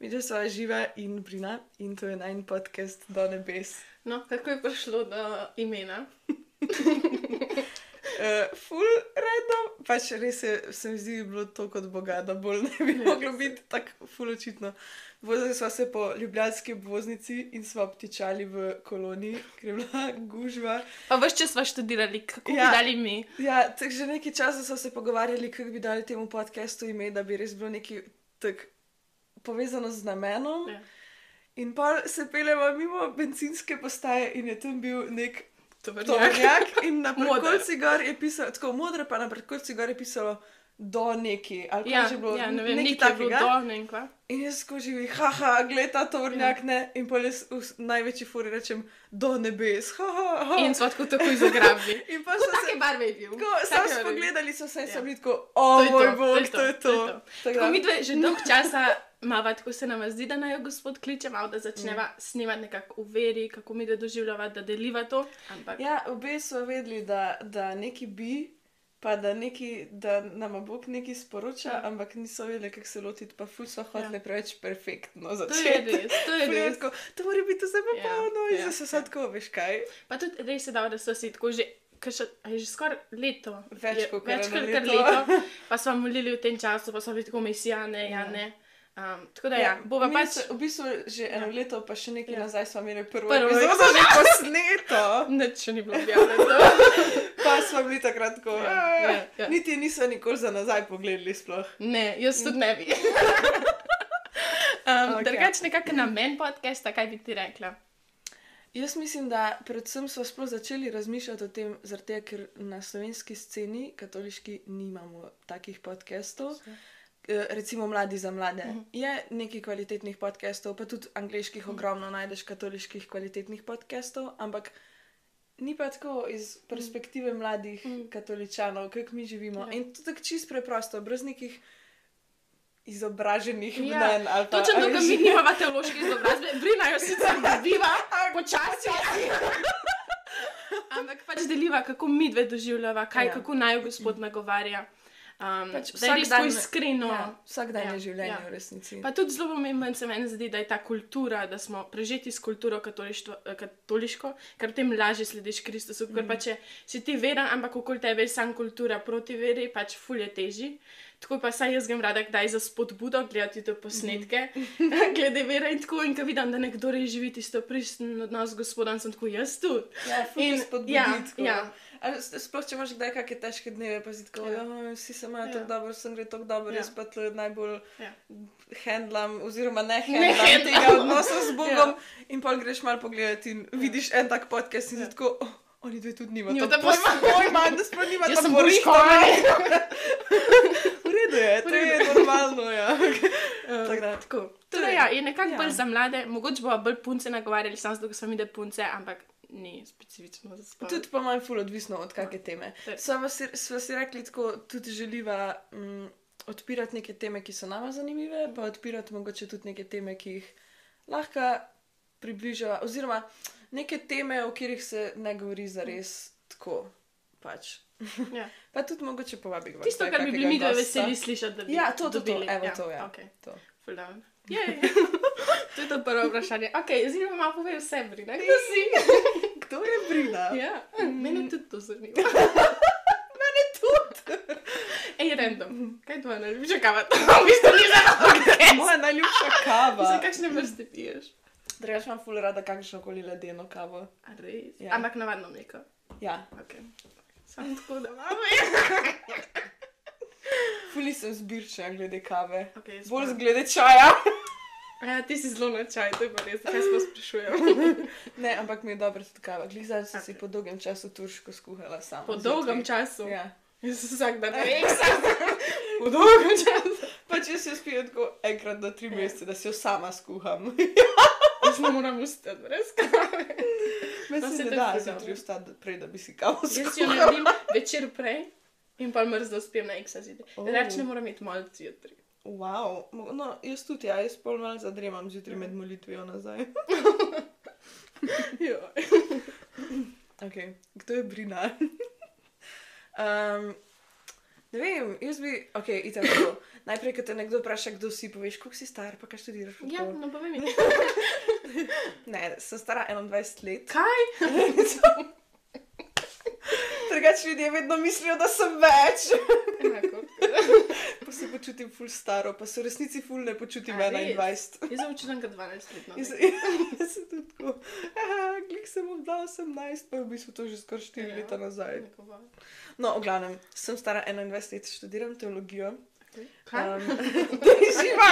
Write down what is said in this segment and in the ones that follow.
Mi že sva živa in brina in to je najn podcast do nebes. No, kako je prišlo do imena? Uh, ful random, pač res je, se mi zdi, bilo to kot Boga, da bolj ne bi Ja, moglo saj. biti tako ful očitno. Vozili smo se po ljubljanski obvoznici in smo obtičali v koloniji, ker je bila gužva. Pa veš, če smo študirali, kako ja. Bi dali mi? Ja, tako že nekaj časa smo se pogovarjali, kako bi dali temu podkastu ime, da bi res bilo nekaj tako povezano z namenom. Ja. In pa se peljemo mimo benzinske postaje in je tam bil nek Tovrnjak. tovornjak in na predkolci gor je pisalo, tako modre, pa na predkolci gor je pisalo do neki, ali Ja, že bilo, ja, ne vem, nekaj je takega. do, ne vem. In jaz živi, haha, gled ta tovornjak, Ja. ne, in pa jaz v največji furi rečem do nebes, haha. Ha. In smo tako takoj zagrabili. in pa so se barve je bil? Tako, sam je bil. spogledali so se in Ja. sem bili tako, o moj bog, to je to. Tako Tako da- mi dve že dolgo časa imamo, tako se nam zdi, da naj jo gospod kliče, malo da začneva mm. snemati nekako v veri, kako mi da doživljava, da deliva to. Ampak Ja, obe so vedeli, da, da neki bi, pa da, neki, da nam Bog nekaj sporoča, Ja. ja. ampak niso vedeli, kako se lotiti, pa ful so hoteli Ja. ja. preveč perfektno to je začeti. res, to je res. tako, To mora biti vse popolno, Ja, in ja, se ja. sad tako, veš kaj. Pa tudi res je dal, da so si tako že. Ker še, je že skoraj leto. Več kot kar leto. leto. Pa smo molili v tem času, pa smo bili tako misijane, ja, Ja. ne. Um, tako da ja, bova mi pač. se- V bistvu že eno Ja. leto, pa še nekaj Ja. ja. nazaj smo imeli prvo, Prvo epizodo že posneto. Nič še ni bilo objavljeno. Pa smo bili takrat tako, Ja, ja, ja. niti niso nikoli za nazaj pogledali sploh. Ne, jaz tudi ne bi. um, Okej. Drugač nekako namen podcasta, kaj bi ti rekla? Jaz mislim, da predvsem smo sploh začeli razmišljati o tem, zaradi tega, ker na slovenski sceni, katoliški, nimamo takih podcastov. Eh, Recimo Mladi za mlade. Mhm. Je nekaj kvalitetnih podcastov, pa tudi angliških ogromno najdeš katoliških kvalitetnih podcastov, ampak ni pa tako iz perspektive mladih Mhm. katoličanov, kako mi živimo. Ja. In to tako čist preprosto, brez nekih izobraženih Ja, mnen. ali pa- Točno a to, kar veš. mi nimamo teološke izobrazbe, brinajo sicer dobiva, počasi. Ampak pač deliva, kako mi dve doživljava, kaj, ja. Ja. kako naj jo gospod nagovarja. Um, Pač je vsak dan- iskreno. Ja, vsak dan Ja, je življenje ja. v resnici. Pa tudi zelo pomemben se meni zdi, da je ta kultura, da smo prežeti s kulturo eh, katoliško, ker potem lažje slediš Kristusu. Ker Mhm. pa če si ti veren, ampak okoli tebe je sam kultura proti veri, pač fulje teži. Tako pa saj jaz grem rada kdaj za spodbudo gledati te posnetke, Mhm. glede vere in tako. In ko vidim, da nekdo res živi tisto pristen odnos z gospodom, sem tako jaz tudi. Ja, In- te spodbudi. ja, tako. ja. Sploh, če imaš kdaj kakšne težke dneve, pa si tako, Ja. ja. vsi se imajo Ja. tako dobro, sem gre tako dobro, Ja. jaz pa tle najbolj Ja. handlam, oziroma ne Ne handlam handlam. tega odnosa z Bogom. Ja. In pa greš malo pogledati in vidiš en tak podcast in Ja. si tako, oh, oni dve tudi nimajo Nimata pojma. pojma. Da sploh Jaz nimata sem borihta. Boško. Redu je, to je normalno, ja. Tako da. Tako. To Torej, ja, je nekako ja. bolj za mlade, mogoče bo bolj punce nagovarjali, samo zato, ker smo mi da punce, ampak ni specifično za spol. Tudi po mojem ful odvisno od kakšne teme. To je- Sva si, sva si rekli tako, tudi želiva mm, odpirati neke teme, ki so nama zanimive, pa odpirati mogoče tudi neke teme, ki jih lahko približava, oziroma neke teme, o katerih se ne govori za res tako. Pač. Ja. Pa tudi mogoče povabi kdo. Tisto, kar bi bili mi dve veseli slišati, da bi Ja, to, to, to, dobili. evo to, ja. Okay. To. Full down. Jej. to je to prvo vprašanje. Ok, zdaj pa malo povej o sebi, ne? Kdo si? Kdo je Brina? ja, mene tudi to zanima. Mene tudi. Ej, random. Kaj je tvoja najljubša kava? v bistvu ni za nas. Moja najljubša kava. Za kakšne vrste piješ? Drugač imam ful rada kakšno koli ledeno kavo. A res? Ja. Ampak navadno mleko. Ja, Ok. Samo tako, da imamo. fuli sem zbirčna glede kave. Okay, Bolj z glede čaja. Ja, ti si zelo na čaj, to je pa res, kaj sploh sprašujem. Ne, ampak mi je dobro tudi kava. Glej, zdaj sem si po dolgem času turško skuhala sama. Po zjutraj. dolgem času. Ja. Jaz sem vsak dan rekla. Po dolgem času. Pač jaz se spijem tako enkrat do tri Ja. mesece, da si jo sama skuham. Jaz ne moram ustati brez kave. Mislim, se da to da, zjutraj dobro. vstati prej, da bi si kavo Jaz si jo skuhala. naredim večer prej in pa mrzlo spijem na eksa zjutraj. Oh. Reč ne moram imeti malo zjutraj. Wow. No, jaz tudi, ja, jaz pol malo zadremam zjutraj med molitvijo nazaj. Jo. Ok, kdo je Brina? um, Ne vem, jaz bi, ok, idem tako. Najprej, ko te nekdo vpraša, kdo si, poveš, koliko si star, pa kaj študiraš. Ja, no povej mi. Ne, sem stara 21 let. Kaj? Drugače ljudje vedno mislijo, da sem več. Enako. Pa se počutim ful staro, pa se v resnici ful ne počutim A, res? 21. Jaz sem kot 12 let. Jaz jaz sem tudi tako, "Aha, glik sem obdal 18, pa je v bistvu to že skoraj 4 Ja. leta nazaj. Neko malo. No, v glavnem, sem stara 21 let, študiram teologijo. Kaj? Um, živa!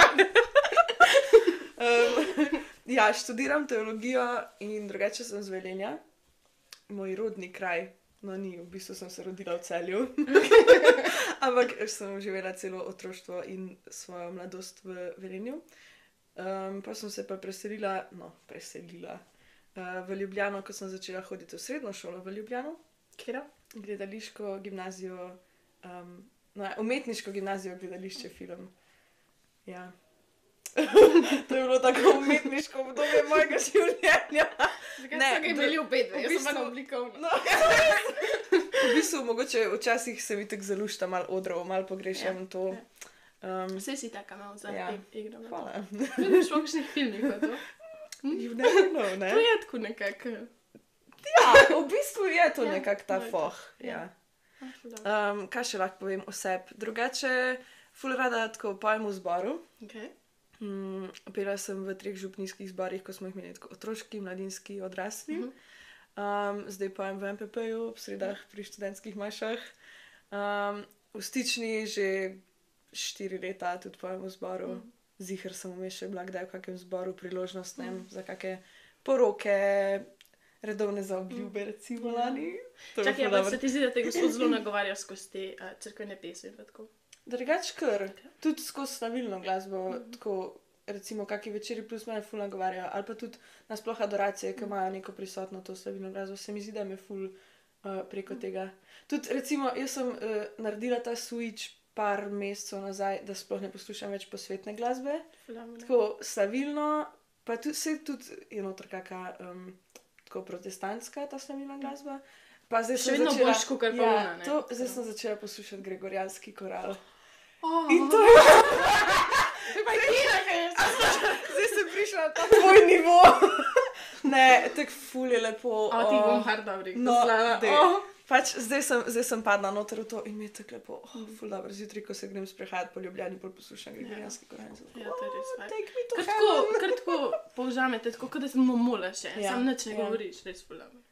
um, ja, študiram teologijo in drugače sem z Velenja, moj rodni kraj. No, ni, v bistvu sem se rodila v celju. Ampak sem živela celo otroštvo in svojo mladost v Velenju. Um, pa sem se pa preselila, no, preselila uh, v Ljubljano, ko sem začela hoditi v srednjo šolo v Ljubljano Kira? gledališko gimnazijo, um, no, umetniško gimnazijo, gledališče, film. Ja. to je bilo tako umetniško obdobje mojega življenja. Zakaj Ne, so ga v- imeli v Jaz sem pa na oblikovno. No. v bistvu, mogoče včasih se mi tako zalušta malo odrov, malo pogrešam Ja, to. Um, Vse si taka malo za Ja. ja. igro. hvala. Vidiš v kakšnih filmih pa to? You never know, ne? To je tako nekako. Ja, v bistvu je to Ja, nekako ta je to. foh. Ja. Ja. Um, kaj še lahko povem o sebi? Drugače, ful rada tako pojem v zboru. okay. Mm, pela sem v treh župnijskih zborih, ko smo jih imeli tako otroški, mladinski, odrasli. Mhm. Um, zdaj pojem v MPP-ju, v sredah pri študentskih mašah. Um, v stični že štiri leta tudi pojem v zboru. Mhm. Zihar sem vmes še bila kdaj v kakem zboru priložnostnem za kakšne poroke, redovne za obljube, recimo lani. Je Čakaj, pa dobro. se ti zdi, da te gospod zelo nagovarja skozi te uh, crkvene pesmi? pa tako? Drugač, kar tudi skozi slavilno glasbo, mm. tako recimo, kakšni večeri plus me ful nagovarjajo, ali pa tudi nasploh adoracije, ki imajo neko prisotno to slavilno glasbo, se mi zdi, da me ful uh, preko mm. tega. Tudi recimo, jaz sem uh, naredila ta switch par mesecev nazaj, da sploh ne poslušam več posvetne glasbe, Flamne. tako slavilno, pa tudi se tudi je noter kakšna um, tako protestantska ta slavilna glasba. Pa zdaj Še vedno začela, boljš kakor pa ja, ona, ne? to, zdaj sem začela poslušati gregorijanski koral. Oh, In to je pa Kira, kaj je. Zdaj sem prišla na ta tvoj nivo. ne, tako ful je lepo. O, ti bom hard dobri. No, oh. Pač zdaj sem, zdaj sem padla noter v to in mi je tako lepo. Oh, ful dobro, zjutraj, ko se grem sprehajati po Ljubljani, bolj poslušam gregorijanski koral. Ja, to je res. Take me to Kar tako, kar tako povzamete, tako kot da se momolaš, ja. Ja, sam nič ne ja. govoriš, res fulano.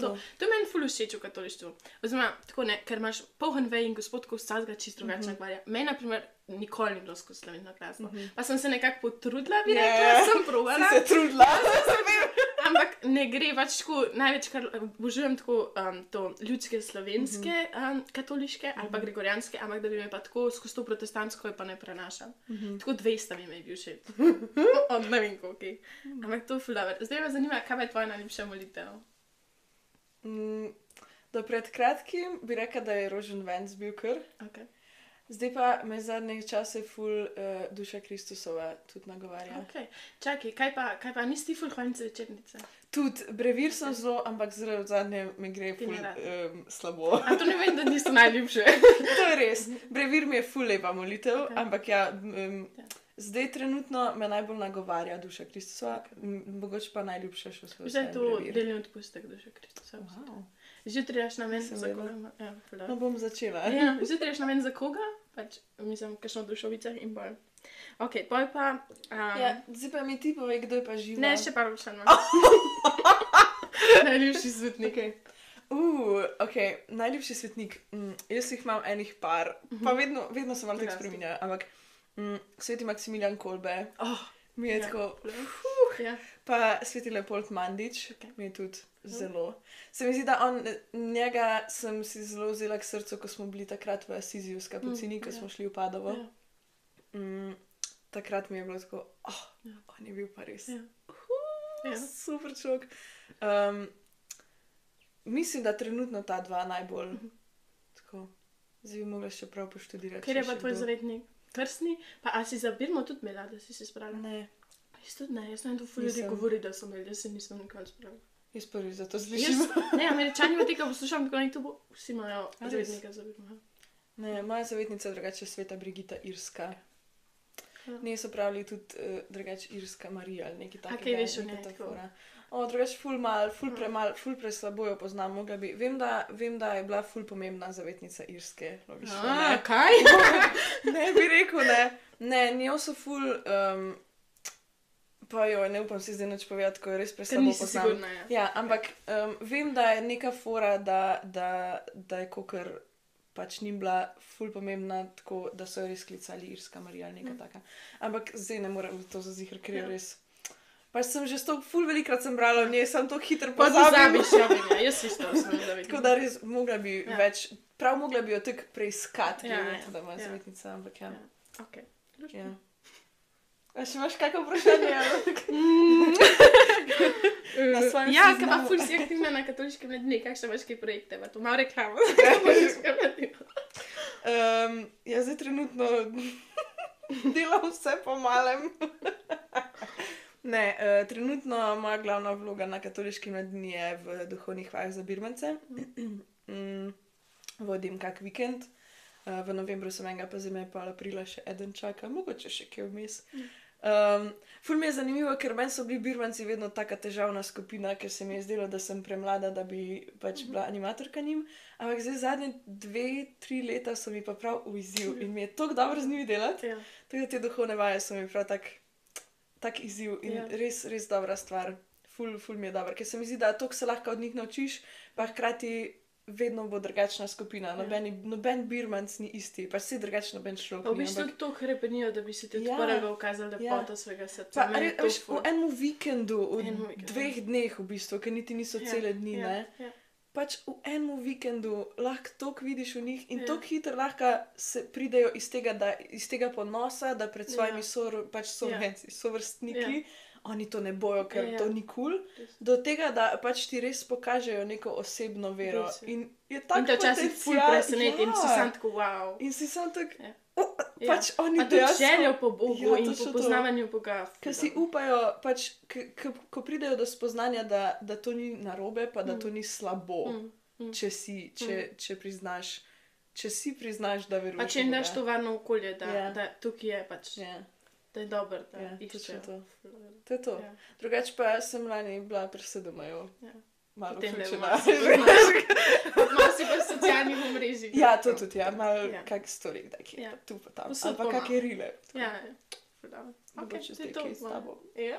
To. To je meni ful všeč v katolištvu. Oziroma, tako ne, ker imaš poln vej in gospod, ko vsakega čisto drugače Mhm. nagovarja. Meni, na primer, nikoli ni bilo skozi slovensko glasbo. Pa sem se nekako potrudila, bi rekla, ja. sem Si provala. se trudila. Ampak ne gre pač tako, največ kar obožujem tako um, to ljudske slovenske um, katoliške ali pa gregorijanske, ampak da bi me pa tako skozi to protestantsko je pa ne prenašam. Tako 200 mi je bil še. Od ne vem koliko. Ampak to je fulaver. Zdaj me zanima, kaj je tvoja najljubša molitev? Mm, Do pred kratkim bi rekla, da je Rožen Vence bil kar. Okay. Zdaj pa me zadnjih časov ful uh, duša Kristusova tudi nagovarja. Okay. Čakaj, kaj pa, kaj pa nisi ful hvalnice večernice? Tudi brevir sem zelo, ampak zelo zadnje mi gre ful um, slabo. A to ne vem, da niso najljubše. to je res. Brevir mi je ful lepa molitev, Ok. okay. ampak ja. Um, Ja. Zdaj trenutno me najbolj nagovarja duša Kristusova, okay. mogoče pa najljubša še svoj. Zdaj je to delni odpustek duše Kristusa. Wow. Zjutraj ješ na meni za koga? Ja, fulaver. No, bom začela. Ja, zjutraj ješ na meni za koga? Pač, mislim, kakšno dušovica in bolj. Ok, poj pa. Um, Ja, zdaj pa mi ti povej, kdo je pa živ. Ne, še par vprašanj. Najljubši svetnik. Okay. Uh, okay. Najljubši svetnik. Mm, jaz jih imam enih par, pa vedno, vedno se malo tako spremenja. Ampak mm, sveti Maksimilijan Kolbe Oh, mi je Ja. tako. ja. Pa sveti Leopold Mandič Ok. mi je tudi zelo. Se mi zdi, da on, njega sem si zelo vzela k srcu, ko smo bili takrat v Asiziju s kapucini, Mm, ko ja. smo šli v Padovo. Ja. Mm, takrat mi je bilo tako, oh, Ja. on je bil pa res. Ja. Ja. Super čok. Um, mislim, da trenutno ta dva najbolj. Tako. Zdaj bi mogla še prav poštudirati. Ker je pa tvoj zavetnik krstni, pa a si za Birmo tudi imela, da si se spravila? Ne, Jaz tudi ne, jaz ne, to ful ljudi Nisem. govori, da so imeli, jaz se nisem nikoli spravila. jaz prvi za to Jaz, slišim. ne, američani v tega poslušam, tako nek to bo, vsi imajo A res? zavetnika za Birmo. Ne, moja zavetnica je drugače sveta Brigita Irska. Ja. Ne so pravili tudi uh, drugače Irska Marija ali nekaj takega. kaj veš o neka njej, ta tako? fora. O, drugače ful mal, ful Mm. premal, ful preslabo jo poznam, mogla bi. Vem da, vem, da je bila ful pomembna zavetnica Irske, logično. A, ne. kaj? ne bi rekel, ne. Ne, njo so ful, um, pa jo ne upam si zdaj nič povedati, ko jo res preslabo nisi poznam. sigurna, ja. Ja, ampak um, vem, da je neka fora, da, da, da je kokr pač ni bila ful pomembna, tako da so jo res klicali Irska Marija ali nekaj Mm. takega. Ampak zdaj ne morem to za zihar, ker je Ja. res. Pač sem že sto ful velikrat sem brala o njej, sem to hitro Pa pozabila. pozabiš, ja, vem, ja, jaz isto sem zavedna. Tako da res mogla bi Ja. ja. več, prav mogla bi jo tako preiskati, Ja, ja, ja, da ima ja. ja. zavetnica, ampak ja. Ja. Okay. ja. A še imaš kakšno vprašanje? Svojem ja, kaj pa seznamu. ful si aktivna na katoliškem mladini, kakšne imaš kaj projekte, pa to malo reklamo. Um, jaz zdaj trenutno delam vse po malem. Ne, uh, trenutno moja glavna vloga na katoliški mladini je v duhovnih vajah za birmance. mm, vodim kak vikend. Uh, v novembru sem enega, pa zdaj me pa aprila še eden čaka, mogoče še kje vmes. Um, ful mi je zanimivo, ker meni so bili birmanci vedno taka težavna skupina, ker se mi je zdelo, da sem premlada, da bi pač bila animatorka njim. Ampak zdaj zadnje dve, tri leta so mi pa prav v izziv in mi je tako dobro z njimi delati. Ja. Tako da te duhovne vaje so mi prav tak, tak izziv in Ja. ja. res, res dobra stvar. Ful, ful mi je dobro, ker se mi zdi, da to se lahko od njih naučiš, pa hkrati vedno bo drugačna skupina. Ja. Noben, noben birmanc ni isti, pa si drugačen noben človek. Pa v bistvu ampak- to krepenijo, da bi si ti Ja. odprli ja. ukazali lepoto Ja. svojega srca. Pa, Meni re, je to veš, v enem vikendu, v Enem vikendu. dveh dneh, v bistvu, ker niti niso Ja, cele dni, ja, ne. ja. Pač v enem vikendu lahko toliko vidiš v njih in Ja. ja. tako hitro lahko se pridejo iz tega, da, iz tega ponosa, da pred svojimi Ja. ja. sor, pač sovenci, ja. sovrstniki, Ja. ja. oni to ne bojo, ker Ja. ja. to ni kul. Cool, do tega, da pač ti res pokažejo neko osebno vero. Res je. In je tako In te včasih ful preseneti in si sam tako wow. In si sam tako, Ja. Ja. Ja. pač oni Pa tudi dejansko- željo po Bogu Ja, in po to. poznavanju Boga. Ker si dobro. upajo, pač, k, k, ko pridejo do spoznanja, da, da to ni narobe, pa da Mm. to ni slabo, Mm, mm. če, si, če, če priznaš. Če si priznaš, da veruješ. Pa če jim daš to varno okolje, da, Ja. da tukaj je pač, Ja, da je dober, da Ja, iščejo. točno to. to je to. Ja. Drugače pa sem lani bila presedemajo. Ja. Malo vključena. malo si pa v socialnih omrežjih. Ja, to tudi, ja, malo Ja. ja. kak story, kdaj kje, Ja. ja. tu pa tam. Povsod Ali pa pomalo. kakšne rile. Ja, ja. Dobro. Mogoče Okej, to je kaj s tabo. Ja.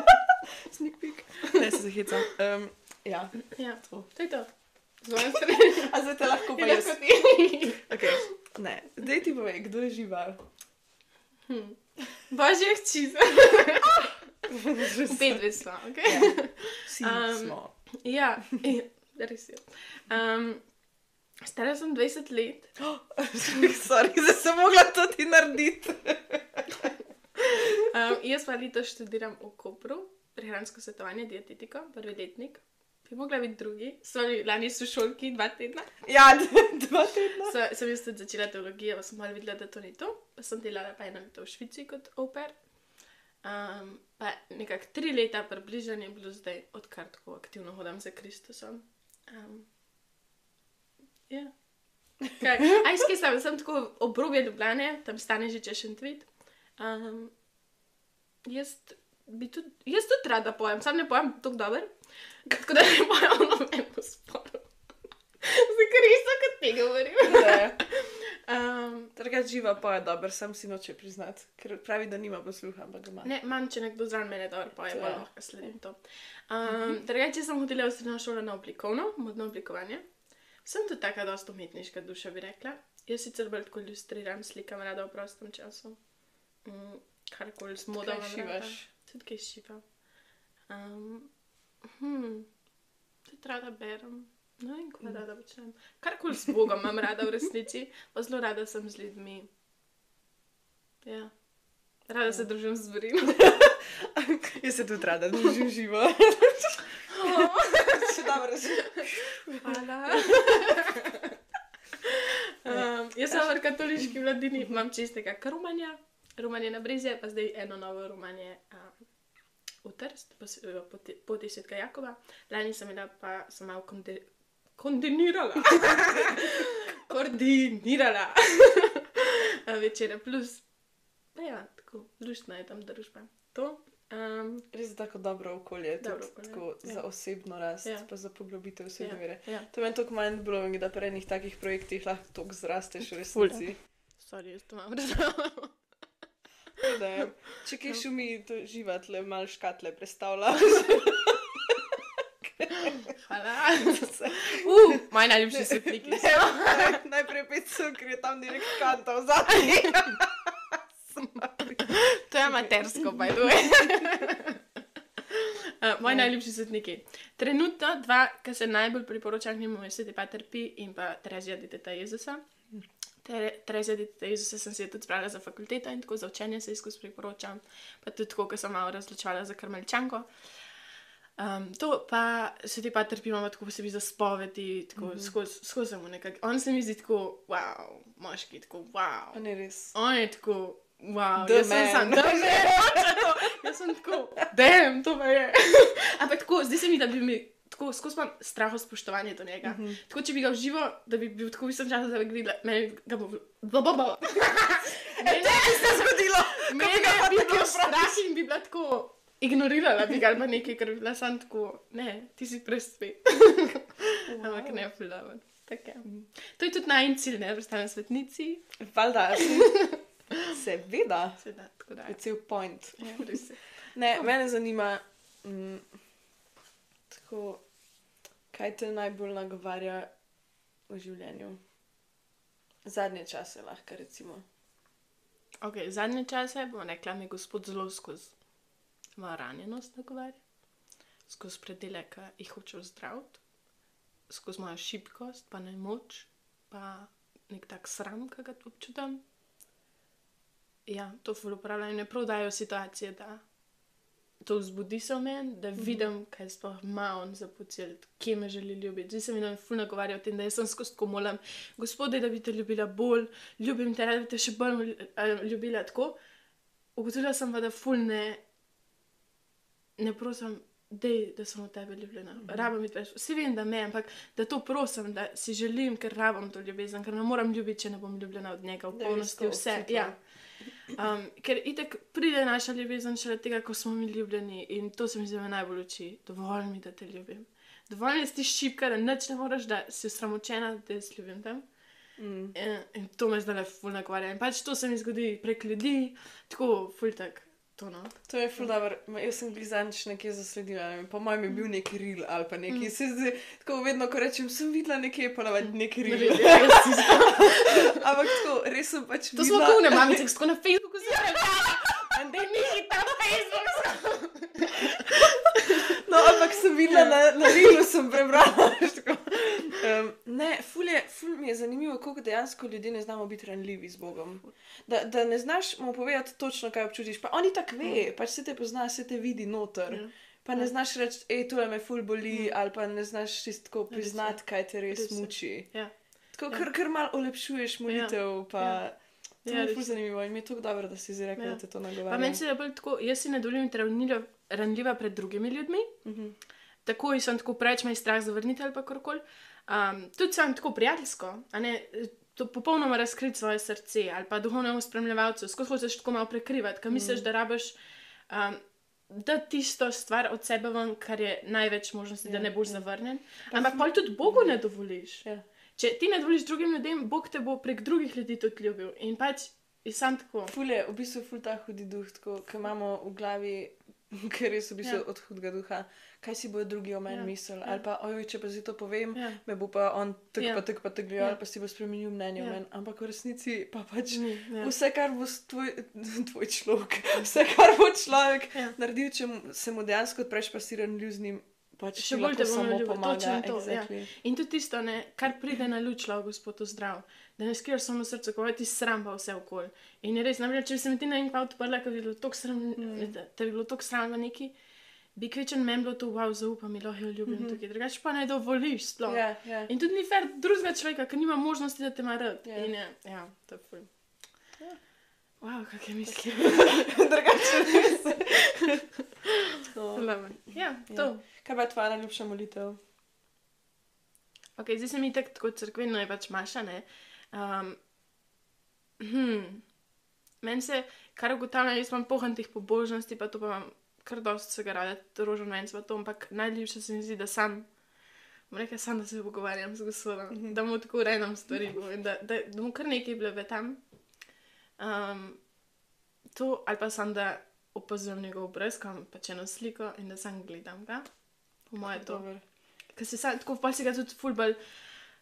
Sneak peek. Ne, se zahecam. Um, ja, ja, to. to je to. Z moje strani. A zdaj te lahko pa Je jaz. Okay. Ne, daj ti povej, kdo je žival. Hm. Božje hči. Spet dve smo, ok? Vsi Um, um, smo. Ja, ja, res je. Um, stara sem 20 let. Sorry, zdaj sem mogla to ti narediti. Um, jaz pa letos študiram v Kopru, prehransko svetovanje, dietetiko, prvi letnik. Bi mogla biti drugi, Sorry, lani so šolki, dva tedna. Ja, dva tedna. So, sem jaz tudi začela teologijo, pa sem malo videla, da to ni to. Pa sem delala pa eno leto v Švici kot oper. Um, pa nekako tri leta približno je bilo zdaj, odkar tako aktivno hodim za Kristusom. Um, ja. Aj, skaj sem, sem tako obrobje Ljubljane, tam stane že češen tweet. Um, jaz tudi, jaz tudi rada pojem, sam ne pojem tako dober, tako da ne pojem o novemu sporu. Za Krista, kot ti govorim. Ne. Um, Drugač živa pa je dober, sam si noče priznati, ker pravi, da nima posluha, ampak ga ima. ne, manj, če nekdo zraven mene dobro poje, pa lahko sledim to. Um, Drugače sem hodila v srednjo šolo na oblikovno, modno oblikovanje. Sem tudi taka dosta umetniška duša, bi rekla. Jaz sicer bolj tako ilustriram, slikam rada v prostem času. Mm, karkoli z modo Kaj imam šivaš? Tudi kaj šivam. Um, hm, tudi rada berem. No in kaj rada počnem. Karkoli s Bogom imam rada v resnici, pa zelo rada sem z ljudmi. Ja. Rada se družim z zborim. Jaz se tudi rada družim živo. Še dobro, že. Hvala. Um, jaz sem v katoliški mladini, imam čistega karumanja, rumanje na brezje, pa zdaj eno novo rumanje um, v Trst, v poti, poti svetka Jakoba. Lani sem imela pa sem malo konde, kondenirala. koordinirala. Večere plus. Ja, tako, luštna je tam družba. To. Um, Res je tako dobro okolje, Dobro tudi okolje, tako ja. za osebno rast, Ja. pa za poglobitev osebne ja, vere. ja. To je meni tako mind blowing, da pri enih takih projektih lahko tako zrasteš v resnici. Sorry, jaz to imam je. Če kaj šumi, to živatle, mal škatle predstavlja. Hvala. Uh, moj najljubši svetniki. Najprej pet so, ker je tam direkt kanta v zadnji. To je amatersko, by the way. Uh, moji najljubši svetniki. Trenutno dva, ki se najbolj priporočam njemu, je Sveti Pater Pi in pa Terezija Diteta Jezusa. Tere- Terezija Diteta Jezusa sem jo tudi spravila za fakulteto in tako za učenje se skozi priporočam. Pa tudi tako, ko sem malo razločala za karmelčanko. Um, to pa Sveti Pater Pi ima tako posebej za spovedi, tako mm -hmm. skozi skozi mu nekako. On se mi zdi tako, wow, moški, tako, wow. Pa ne res. On je tako, wow, The jaz sem sam, da ne, to, jaz sem tako, dem, to pa je. Ampak tako, zdi se mi, da bi mi, tako, skozi imam straho spoštovanje do njega. Mm -hmm. Tako, če bi ga užival, da bi bil tako visok čas, da bi ga videla, meni ga bo, bo, bo, bo. Meni bi se zgodilo, meni bi bil strah in bi bila tako, ignorirala bi ga ali pa nekaj, ker bi bila sam tako, ne, ti si prespi. Ampak ne, fulano. Tako je. To je tudi najin cilj, ne, postanem svetnici. Valjda, seveda, Seveda, tako da je cel point. Ja. Ne, mene zanima, mm, tako, kaj te najbolj nagovarja v življenju. Zadnje čase lahko recimo. Okay, zadnje čase bomo rekla, mi gospod zelo skozi mojo ranjenost nagovarja, skozi predele, ki jih hoče zdraviti, skozi mojo šibkost, pa nemoč, pa nek tak sram, ki ga občutam. Ja, to ful upravljajo, ne prav dajo situacije, da to vzbudi se v meni, da vidim, kaj sploh ima on za pocelt, kje me želi ljubiti. Zdi se mi, ful nagovarja o tem, da jaz sem skozi tako molim, gospode, da bi te ljubila bolj, ljubim te, da bi te še bolj eh, ljubila tako. Ugotovila sem pa, da ful ne, ne prosim, dej, da sem od tebe ljubljena. Mm -hmm. Rabim biti več. Vsi vem, da me, ampak da to prosim, da si želim, ker rabim to ljubezen, ker ne morem ljubiti, če ne bom ljubljena od njega v polnosti vse. Ja. Um, ker itek pride naša ljubezen šele tega, ko smo mi ljubljeni in to se mi zdi najbolj uči. Dovolj mi, da te ljubim. Dovolj mi, da si šipka, da nič ne moreš, da si osramočena, da te jaz ljubim tam. Mm. In, in to me zdaj le ful nakvarja. In pač to se mi zgodi prek ljudi, tako ful tak. To no. To je ful dobro. Ma, Jaz sem blizanč nekje zasledila, ne vem, po mojem je bil neki ril ali pa neki. Mm. Se zdi, tako vedno, ko rečem, sem videla nekje, pa navadi neki Ne ril. vem, jaz si Ampak tako, res sem pač To smo videla- kune mamice, ki so tako na Facebooku zelo. In da ni tam Facebook. No, ampak sem videla na, na Rilu, sem prebrala. tako. Um, ne, ful, je, ful mi je zanimivo, kako dejansko ljudje ne znamo biti ranljivi z Bogom. Da, da ne znaš mu povedati točno, kaj občutiš. Pa oni tako ve, pač se te pozna, se te vidi noter. Ja. Pa ne znaš reči, hej, to me ful boli, ali pa ne znaš čisto Res je. priznati, kaj te res, Res muči. Ja. Tako, Ja. ker, ker malo olepšuješ molitev, pa Ja. to Ja, je ful je. zanimivo in mi je tako dobro, da si rekla, Ja. da te to Pa nagovarja. meni se je bolj tako, jaz si ne dovolim biti ranljiva, ranljiva pred drugimi ljudmi. Mhm. Takoj sem tako preveč me je strah zavrniti ali pa karkoli. Um, tudi sem tako prijateljsko, ne. To popolnoma razkriti svoje srce ali pa duhovnemu spremljevalcu, skozi hočeš tako malo prekrivati, ker misliš, da rabiš um, da tisto stvar od sebe ven, kar je največ možnosti, da Ja, ne boš ja. zavrnjen. Ampak pa tudi Bogu ne dovoliš. Ja. Če ti ne dovoliš drugim ljudem, Bog te bo prek drugih ljudi tudi ljubil. In pač je sam tako. Ful je, v bistvu ful ta hudi duh, tako, ki imamo v glavi, ker res v bistvu Ja. od hudega duha. Kaj si bodo drugi o meni Ja, mislili? ja. Ali pa, oj, če pa zdaj to povem, Ja. me bo pa on tak Ja. pa tak pa tak gledal, Ja. ali pa si bo spremenil mnenje Ja. o meni. Ampak v resnici pa pač Ni, ja. vse, kar bo tvoj, tvoj človek, vse, kar bo človek Ja. naredil, če se mu dejansko odpreš, pa si ranljiv z njim, pač Še bolj te bo samo naljubil, pomaga. točno to, ja. exactly. In tudi tisto, ne, kar pride na luč, lahko gospod zdrav. Da ne skrivaš samo srce, ko ti sram pa vse okoli. In je res, namreč, če bi se mi ti naenkrat odprla, ker bi bilo tako sram, mm. da, bi bilo tako sram v neki, bi kvečen meni bilo to, wow, zaupam, mi lahko jo ljubim mm. -hmm. tukaj. Drugače pa ne dovoliš sploh. Ja, ja. In tudi ni fair drugega človeka, ker nima možnosti, da te ima rad. Ja. In je, ja, to je ful. Ja. Wow, kakšne misli. Drugače res. No. Ja, to. Kaj pa je tvoja najljubša molitev? Ok, zdaj se mi tako, tako crkveno je pač maša, ne. Um, hm. Meni se, kar ugotavljam, jaz imam pohan teh pobožnosti, pa to pa imam kar dosti vsega rada, rožen venc pa to, ampak najljubše se mi zdi, da sam, bom rekel, sam, da se pogovarjam z gospodom, Mhm. da mu tako rejam stvari, povem, da, da, da mu kar nekaj bleve tam. Um, to, ali pa sam, da opazujem njegov obraz, kam pač eno sliko in da sam gledam ga. Po moje to. Ker se sam, tako pa si ga tudi fulbal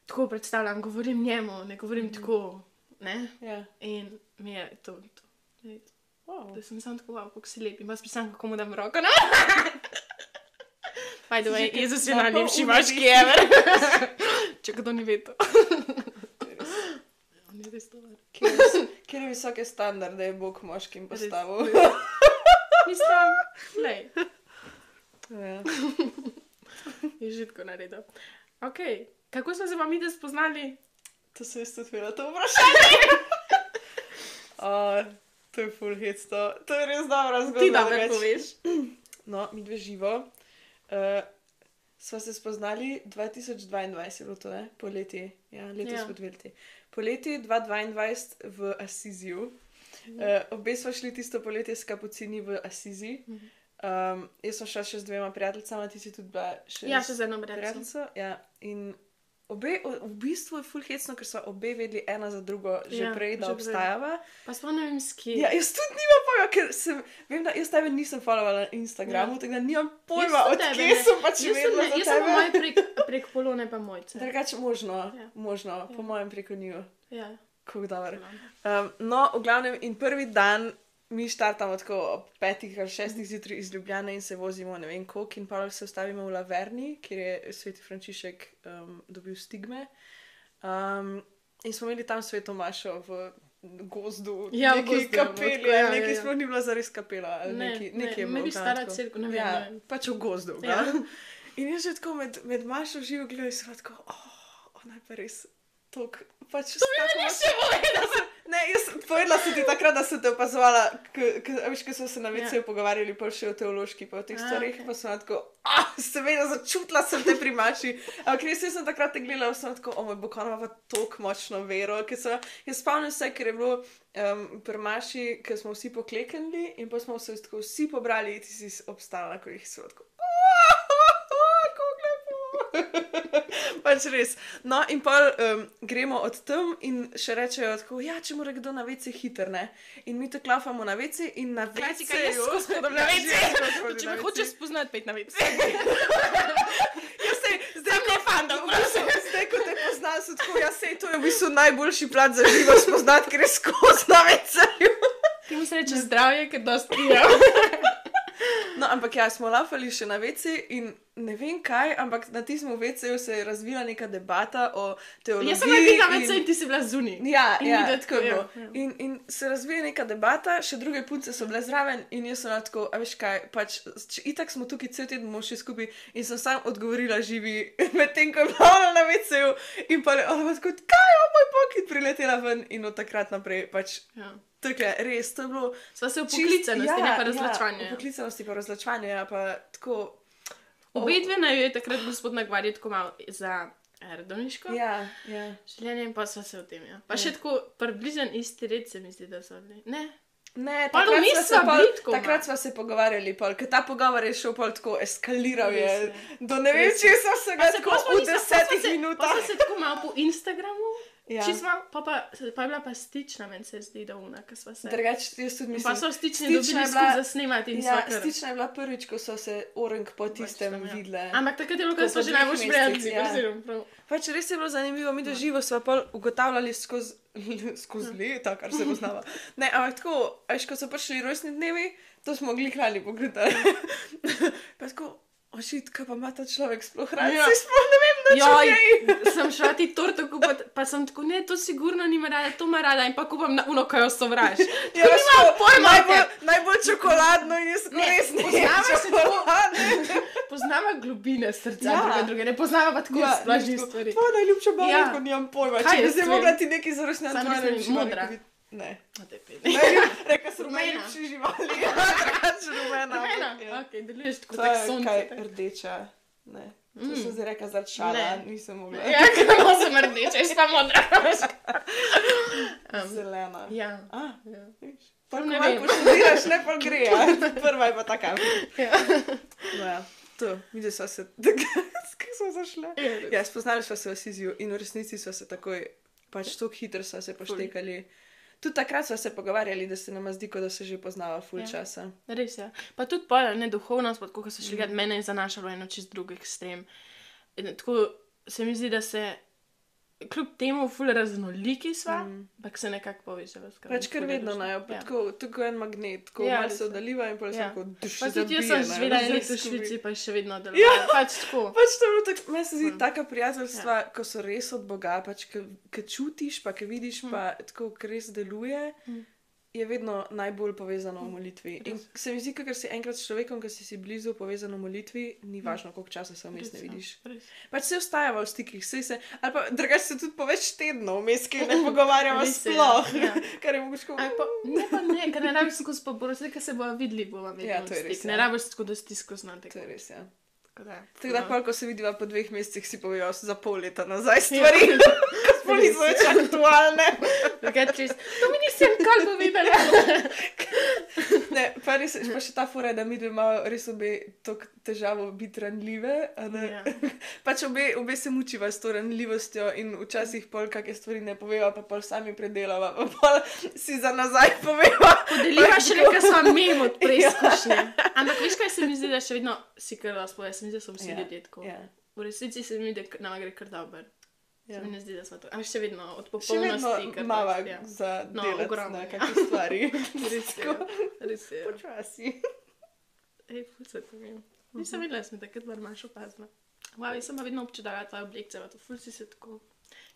tako predstavljam, govorim njemu, ne govorim mm -hmm. tako, ne. Ja. In mi je to, to. Wow. Da sem sam tako, wow, kako si lep, in pa spisam, kako mu dam roko. No? By the way, Jezus je najlepši moški ever. Če kdo ni vedel. On je res dober. Kjer je visoke standarde, je Bog moškim postavil. Mislim, lej, Ja. je že tako naredil. Ok, kako smo se pa mi da spoznali? To se jaz tudi vedela, to vprašanje. O, to je full hit, to, to je res dobra zgodba. Ti dobro poveš. No, mi dve živo. Uh, sva se spoznali 2022, je bilo to, ne? poleti. Ja, letos Ja. ja. dve leti. Poleti 2022 v Asiziju. Mhm. Uh, obe sva šli tisto poletje s kapucini v Asizi. Mhm. Um, jaz sem šla še z dvema prijateljicama, ti si tudi bila še Ja, še z eno prijateljico. Ja, in obe, v bistvu je full hecno, ker sva obe vedeli ena za drugo že Ja, prej, da že prej. obstajava. Pa sploh ne vem, s kje. Ja, jaz tudi nimam pojma, ker sem, vem, da jaz tebe nisem followala na Instagramu, ja. tako da nimam pojma, od tebe kje ne. sem pač Jaz vedela ne, jaz sem mojem prek, prek polone pa mojce. Drugače možno, ja. možno, ja. po mojem preko njiju. Ja. Kako dobro. Um, no, v glavnem, in prvi dan mi štartamo tako ob petih ali šestih zjutraj iz Ljubljane in se vozimo ne vem koliko, in pa se ustavimo v Laverni, kjer je sveti Frančišek um, dobil stigme. Um, in smo imeli tam sveto mašo v gozdu, Ja, neki gozdu, no, kapeli, tako, ja, ja, ja, ja. sploh ni bila zares kapela. ali Ne, neki, ne, nekaj je bilo stara cerkev, ne vem, Ja, ne vem. pač v gozdu. Ja. Ja. In jaz že tako med, med mašo živo gledam, in sem tako, oh, ona je pa res tok. Pač to mi ni še Ne, jaz povedala sem ti takrat, da sem te opazovala, ko smo se na VC-ju ja. pogovarjali pa še o teološki, pa o teh A, stvareh, okej. pa sem tako, ah, seveda začutila sem te pri maši. Ampak res sem takrat te gledala, sem tako, o moj bog, ona ima tako močno vero, ker sem, jaz spomnim se, ker je bilo um, pri maši, ker smo vsi pokleknili in pa smo se tako vsi pobrali ti si obstala, ko jih tako, kako lepo. pač res. No, in pa um, gremo od tam in še rečejo, tako, ja, če mora kdo na vece hiter, ne. In mi te klafamo na vece in na vece. Klasika, jaz skozi na WC. Če me hočeš spoznati, pet na vece. Jaz se, zdaj, ko fanda, zdaj, ko te poznam, so tako, ja, sej, to je v bistvu najboljši plat za živo spoznati, ker je skozi na veceju. Ti mi se reče zdravje, ker dosti pijem. No, ampak ja, smo lafali še na vece in ne vem kaj, ampak na tistem veceju se je razvila neka debata o teologiji. Jaz sem bila na in- vece in ti si bila zunaj. Ja, In ja videti, tako je ja, bilo. ja. In, in se razvija neka debata, še druge punce so bile zraven, in jaz sem tako, a veš kaj, pač, itak smo tukaj cel teden, bomo še skupaj. In sem sam odgovorila živi, medtem ko je bila ona na veceju, in pa je ona tako, kaj, o moj bog, in priletela ven, in od takrat naprej, pač, Ja. Tukaj, res, to je bilo. Sva se v čist- poklicanosti, ne pa Ja, razločevanje. v poklicanosti pa razločevanje, ja, pa tako. Obe dve naj je takrat gospod Nagvarje tako malo za redovniško. Ja, ja. Življenje in pa sva se o tem. Ja. Pa Ja. še tako približen isti red se mi zdi, da so bili. Ne. Ne, takrat, sva se sva pol, takrat smo se pogovarjali, pol, ker ta pogovor je šel pol tako, eskaliral je. Res je. Do ne vem, če sem se ga Pa tako v desetih sva se- minutah. pol sva se tako malo po Instagramu. Ja. Ja. Smo, pa, pa, pa je bila pa stična, meni se zdi, da una, ki sva se. Drugače, jaz tudi mislim. pa so stični dobili bila- za snemati in Ja, sva kar. stična je bila prvič, ko so se orang po tistem tam, ja. videle. Ampak takrat je bilo, Ko smo že dveh najboljši mestih, prijatelji. ja. Pač res je bilo zanimivo, mi doživo smo pa ugotavljali skozi, skozi leta, kar se poznava. Ne, ampak tako, veš, ko so prišli rojstni dnevi, to smo glihlali pogledali. pa tako, ošit, kaj pa ima ta človek sploh rad? Ja. Ja. Sploh ne vem, da Joj, če sem šla ti torto kupiti, pa sem tako, ne, to sigurno nima rada, to ima rada in pa kupam na uno, kaj jo sovraž. Ja, veš, nimam ko pojma, najbolj, najbolj čokoladno in jaz Ne, res ne poznava se tako- čokoladne. Poznava globine srca, Ja. ja. druge, druge, ne poznava pa tako ja, splošnih tako, stvari. Tvoja najljubša barva, Ja. ja. nimam pojma. Kaj Če je bi se mogla ti nekaj zaročnjati, Samo tvoja mislim, najljubša barva, modra. ko bi- Ne. A te. Najljub- Rekla sem Rumena. najljubši živali. Ja, drugače rumena. Rumena, ampak, ja. ok, deluješ tako, To tako je sonce. kaj tako. rdeča. Ne. To sem zdaj rekla šala, Ne. nisem mogla. Ja, kako sem rdeča, jaz pa modra. um, Zelena. ja. A, ja. Pa ne ne vem. vem, poštudiraš, ne pa gre. Ja. Prva je pa taka. Ja. No, ja. To, mi smo se, kako smo zašli. Ja, spoznali smo se v Siziju in v resnici smo se takoj, pač tako hitro smo se poštekali. Tudi takrat smo se pogovarjali, da se nam zdi, kot da se že poznava ful Ja. časa. Res je. Pa tudi pa ne duhovnost, pa tako ko so šli gledati, mene je zanašalo eno čist drug ekstrem. Tako se mi zdi, da se kljub temu ful raznoliki sva, Mm. ampak se nekako poveževa. Pač kar vedno najo, Ja. tako, tako en magnet, tako Ja, malo se oddaljiva in pa se Ja. tako duši. Pa tudi jaz sem živela en let v Švici, pa še vedno delovala. Ja. Pač tako. Pač to je bilo tako, meni se zdi Mm. taka prijateljstva, ja. ko so res od Boga, pač ki čutiš, pa ki vidiš, Mm. pa tako, ker res deluje, Mm. Je vedno najbolj povezano v molitvi. In se mi zdi, ker si enkrat s človekom, ki si si blizu povezan v molitvi, ni važno, koliko časa se vmes ne je, vidiš. Pač se ostajava v stikih, sej se, ali pa drugače se tudi po več tednov vmes, ki ne pogovarjava Res je, sploh, ja. kar je mogoče Ali pa, ne, pa ne, ker ne rabiš skozi poboriti, ker se bojo videli, bomo videli. Ja, to je res, Ne ja. rabiš tako, da si skozi znate. To je res, ja. Tako da, Tako da, pol, ko se vidiva po dveh mesecih, si povejo za pol leta nazaj stvari, Ja. ki sploh niso več aktualne. Čez, to mi nisem kar povedala. Ne, pa res, pa še ta fura, je, da mi dve imamo res obe to težavo biti ranljive. Ja. Pač obe, obe se mučiva s to ranljivostjo in včasih pol kakšne stvari ne poveva, pa pol sami predelava, pa pol si za nazaj poveva. Podeliva še nekaj smo mimo od Ja. preizkušnje. Ampak veš, kaj se mi zdi, da še vedno si kar razpoje, se mi zdi, da so vsi Ja, ljudje tako. Ja. V resnici se mi zdi, da nama gre kar dobro. Ja. Se mi ne zdi, da smo to. Ampak še vedno od Še vedno popolnosti. kar mava pač, ja. za No, ogromno, ja. kakšne stvari. Res je. Res je. Počasi. Ej, ful se to vem. Nisem videla, sem takrat bar manjšo opazna. Wow, jaz sem pa vedno občudovala tvoje oblekce, pa to ful si se tako.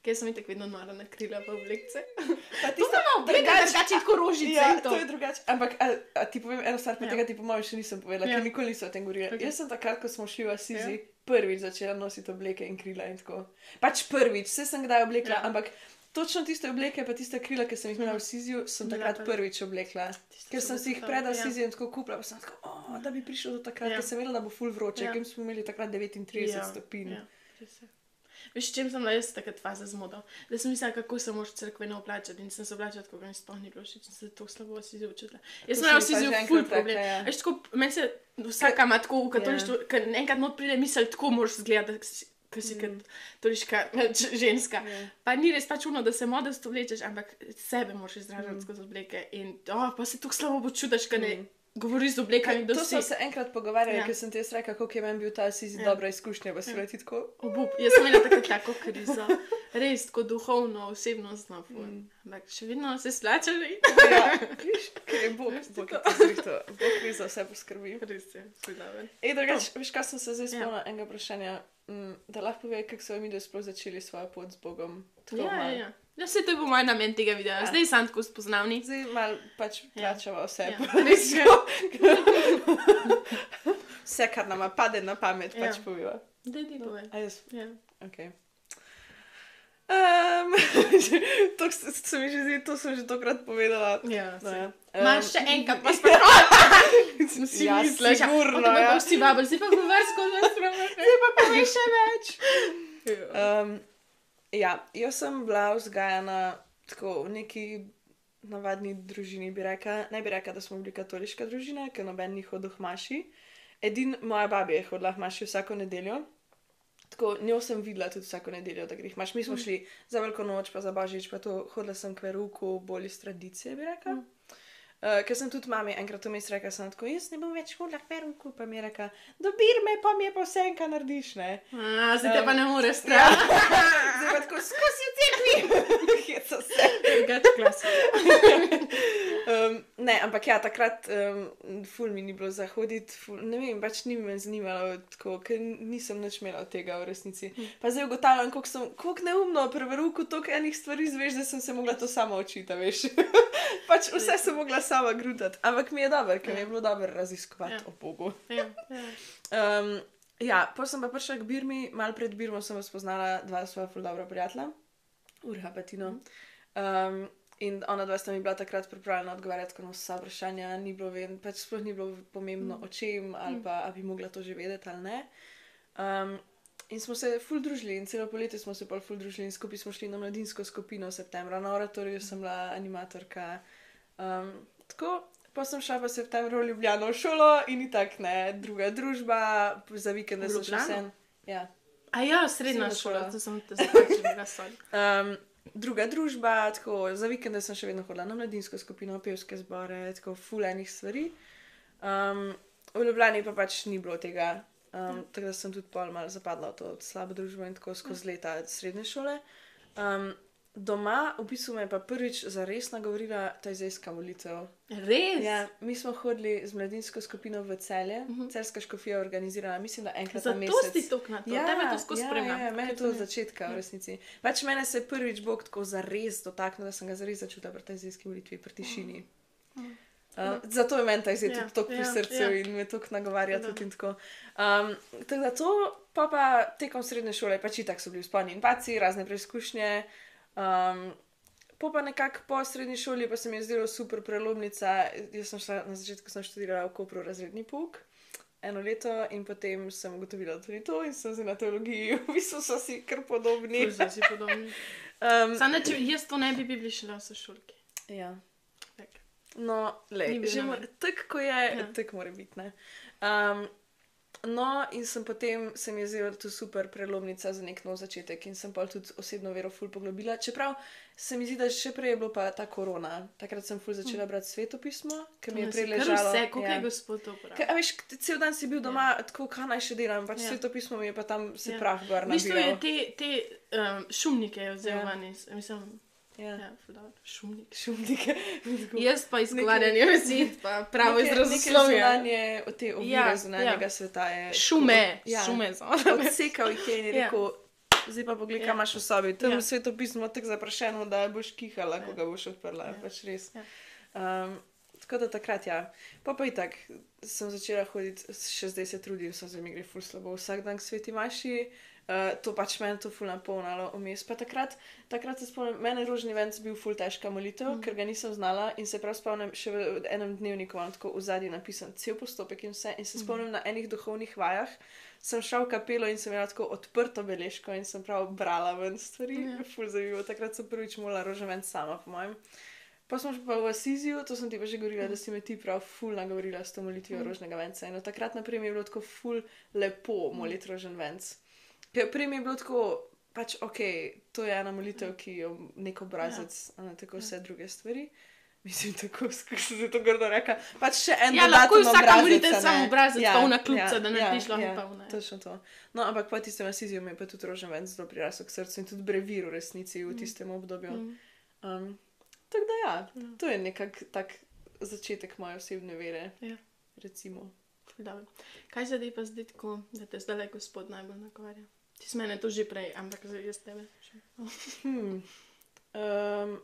Ker sem tako vedno nora na krila pa oblekce. Pa tisto, sem malo drugače- drugače tako rožice Ja, to. to je drugače. Ampak a, a ti povem eno stvar, pa Ja. tega ti po mojem še nisem povedala, Ja. ker nikoli nisem o tem govorila. Ok. Jaz sem takrat, ko smo šli v Sizi, Ja. Prvič začela nositi obleke in krila in tako. Pač prvič, vse sem kdaj oblekla, Ja. ampak točno tiste obleke, pa tiste krila, ki sem jih imela v Siziju, sem Bila takrat pa- prvič oblekla. Tiste Ker sem si jih bile pred top, ja. Sizijem tako kupila, pa sem tako, oh, da bi prišel do takrat, Ja. ker sem vedela, da bo full vroče, Ja. ker smo imeli takrat 39 Ja, stopinj. Ja. Veš, čem sem bila jaz takrat faza z modo? Da sem mislila, kako se moraš cerkveno oblačiti in sem se oblačila, da mi sploh ni bilo všeč sem se to slabo si začutila. Jaz sem imela si vsi zelo ful problem. ja. Veš, tako, meni se vsaka ima tako v Ja. katolištvu, yeah. ker enkrat not pride misel, tako moraš zgledati, da si- Mm. katoliška ženska. Ja. Pa ni res pač uno, da se modest oblečeš, ampak sebe moraš izražati Mm. skozi obleke. In oh, pa se tako slabo počutiš, ker ne Mm. Govoriš z oblekami, da To si. smo se enkrat pogovarjali, Ja. ker sem ti jaz rekla, kako je meni bil ta Sizi Ja. dobra izkušnja, pa si Ja. tako. Obup. Jaz sem imela takrat tako krizo. Res, tako duhovno, osebnostno. Mm. Ampak še vedno se splačali. Ja, viš, ker je Bog, Bog je to zrihto. Bog ve za vse poskrbi. Res je, sudaven. Ej, drugač, veš, kaj sem se zdaj Ja. spomnila enega vprašanja, mm, da lahko pove, kako so mi dve sploh začeli svojo pot z Bogom. Tako Ja, malo. ja, ja. Ja, se to bo moj namen tega videa. Ja. Zdaj sem tako spoznavni. Zdaj malo pač Ja. plačava vse. Ja. Ja. Res je. vse, kar nam pade na pamet, Ja. pač poviva. Daj, daj, povej. A jaz, Ja. ok. Um, to s- se mi že zdi, to sem že tokrat povedala. Ja, No, ja. Em, še enkrat, pa sprašujem. Si Ja, misliš, sigurno, ja. ja. Pa vsi babel, si pa govoril skozi vas Zdaj pa povej še več. Ja. Um, ja, jaz sem bila vzgajana tako v neki navadni družini, bi rekla. Ne bi rekla, da smo bili katoliška družina, ker noben ni hodil v maši. Edin moja baba je hodila v maši vsako nedeljo. Tako, njo sem videla tudi vsako nedeljo, da greš. Mi smo šli za veliko noč, pa za božič, pa to hodila sem k veruku, bolj iz tradicije, bi rekla. Mm. Uh, ker sem tudi mami enkrat vmes rekla, sem tako, jaz ne bom več hodila k veruku, pa mi je rekla, dobir me, pa mi je pa vse en, kar narediš, ne. A, zdaj te pa ne moreš Ja. strah. Zdaj pa tako skozi cerkvi. Heca se. Drugače klasika. Um, ne, ampak ja, takrat um, ful mi ni bilo zahoditi, ful, ne vem, pač ni me zanimalo, tako, ker nisem nič imela od tega v resnici. Pa zdaj ugotavljam, koliko sem, koliko neumno pri veruku toliko enih stvari zveš, da sem se mogla to sama učiti, a veš. pač vse sem mogla sama grutati, ampak mi je dobro, ker mi je bilo dobro raziskovati Ja. o Bogu. Ja, ja. Um, ja, potem sem pa prišla k Birmi, malo pred Birmo sem spoznala dva svoja ful dobra prijatelja, Urha pa Tino. Um, in ona dva sta mi bila takrat pripravljena odgovarjati na vsa vprašanja, ni bilo vem, pač sploh ni bilo pomembno o čem ali pa ali bi mogla to že vedeti ali ne. Um, in smo se ful družili, in celo poletje smo se pa ful družili, in skupaj smo šli na mladinsko skupino v septembra, na oratoriju sem bila animatorka. Um, tako, pa sem šla pa v septembru v Ljubljano v šolo in tako ne, druga družba, za vikende V sem Ljubljano? sen. Ja. A ja, srednja šola, šola. to sem te sorry. Um, druga družba, tako za vikende sem še vedno hodila na mladinsko skupino, pevske zbore, tako fulejnih stvari. Um, v Ljubljani pa pač ni bilo tega, um, tako da sem tudi pol malo zapadla v to slabo družbo in tako skozi leta srednje šole. Um, doma, v bistvu me je pa prvič zares nagovorila ta izjemska molitev. Res? Ja, mi smo hodili z mladinsko skupino v celje, uh -huh. celska škofija je organizirala, mislim, da enkrat na Zato mesec. si tok na to, ja, tebe to skozi ja, spremljam. ja, mene je to to od začetka v resnici. Pač mene se je prvič Bog tako zares dotaknil, da sem ga zares začutila pri tej zimski molitvi, pri tišini. Uh, zato je meni ta izjed Ja, tako pri ja, srcu ja. in me tako nagovarja Da. tudi tako. Um, tako da to, pa pa tekom srednje šole, pač itak so bili vzponi in paci, razne preizkušnje. Um, Po pa nekako po srednji šoli pa se mi je zdelo super prelomnica. Jaz sem šla na začetku sem študirala v Kopru razredni pouk eno leto in potem sem ugotovila tudi to in sem se na teologiji, v bistvu so si kar podobni. Zdaj si podobni. Um, Samo, če jaz to ne bi bili šla v sošolki. ja. Tak. No, le, že tako ko je, Ja. tako mora biti. ne. Um, no, in sem potem se mi je zdela to super prelomnica za nek nov začetek in sem pa tudi osebno vero ful poglobila. Čeprav se mi zdi, da še prej je bilo pa ta korona. Takrat sem ful začela brati svetopismo, ker mi je prej ležalo. Hm. Vse, kako ja. je gospod to uporabil. a veš, cel dan si bil doma, ja. tako kaj naj še delam, pač Ja. svetopismo mi je pa tam se Ja. prah gor V bistvu je te, te um, šumnike vzel Ja. ven mislim, Ja. ja, dobro, šumnik. Šumnike. Jaz pa izgovarjanje besed, pa pravo izrazoslovje. Neke zunanje, te ovire Ja, ja, zunanjega ja. ja. sveta je. Šume, ja. šume so. Odsekal jih je in je Ja. rekel, zdaj pa pogledaj, Ja. kaj imaš v sobi. Tam Ja. ja. svetopismo tako zaprašeno, da boš kihala, Ja. ko ga boš odprla. Ja. Ja. Pač res. Ja. Um, tako da takrat, ja. Pa pa itak sem začela hoditi, še zdaj se trudim, so se mi gre ful slabo vsak dan sveti maši. Uh, to pač meni to ful napolnalo vmes. Pa takrat, takrat se spomnim, meni je rožni venc bil ful težka molitev, mm. ker ga nisem znala in se prav spomnim, še v enem dnevniku imam tako v zadnji napisan cel postopek in vse. In se spomnim mm. na enih duhovnih vajah, sem šla v kapelo in sem imela tako odprto beležko in sem prav brala ven stvari. Ja. Ful zanimivo. Takrat sem prvič molila rožni venc sama, po mojem. Pa smo pa v Asiziju, to sem ti pa že govorila, da si me ti prav ful nagovorila s to molitvijo mm. rožnega venca. In od takrat naprej mi je bilo tako ful lepo moliti rožen venc. Ker prej mi je bilo tako, pač ok, to je ena molitev, ki jo nek obrazec, ja. ne tako vse druge stvari. Mislim, tako, se je to grdo reka. Pač še en Ja, lahko je vsaka molitev a ne. sam obrazec, polna kljubica, da narediš lahko ja, polne. Točno to. No, ampak po tistem Asiziju mi je pa tudi rožen venc zelo prirasel k srcu in tudi brevir v resnici v tistem obdobju. Mm. Um, tako da ja, Ja. to je nekak tak začetek moje osebne vere. Ja. Recimo. Ful dobro. Kaj se ti pa zdi tako, da te zdaj gospod najbolj nagovarja? Ti si mene to že prej, ampak zdaj jaz tebe. Hmm. Um,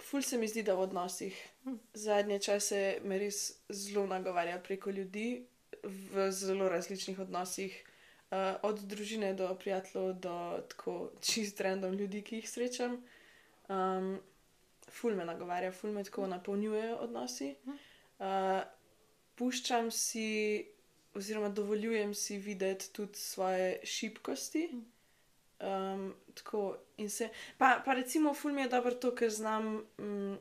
ful se mi zdi, da v odnosih. Hm. Zadnje čase me res zelo nagovarja preko ljudi v zelo različnih odnosih. Uh, od družine do prijateljev, do tako čist random ljudi, ki jih srečam. Um, ful me nagovarja, ful me tako napolnjujejo odnosi. Uh, puščam si, oziroma dovoljujem si videti tudi svoje šibkosti. Um, tako in se. Pa, pa recimo, ful mi je dobro to, ker znam mm,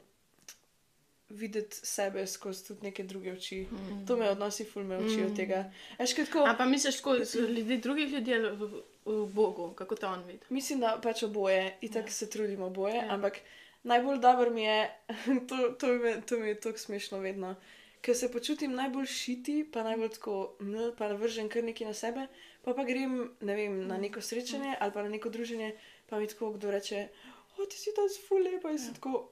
videti sebe skozi tudi neke druge oči. Mm. To me odnosi, ful me učijo Mm. tega. Tako, A pa misliš, tako so ljudje, drugih ljudi ali v, v, Bogu, kako te on vidi? mislim, da pač oboje, in tako Ja. se trudim oboje, Ja. ampak najbolj dobro mi je, to, to, mi, to mi je tako smešno vedno. Ker se počutim najbolj šiti, pa najbolj tako, ml, pa navržen kar nekaj na sebe, pa pa grem, ne vem, na neko srečanje ali pa na neko druženje, pa mi tako kdo reče, o ti si danes ful lepa in ja. si tako,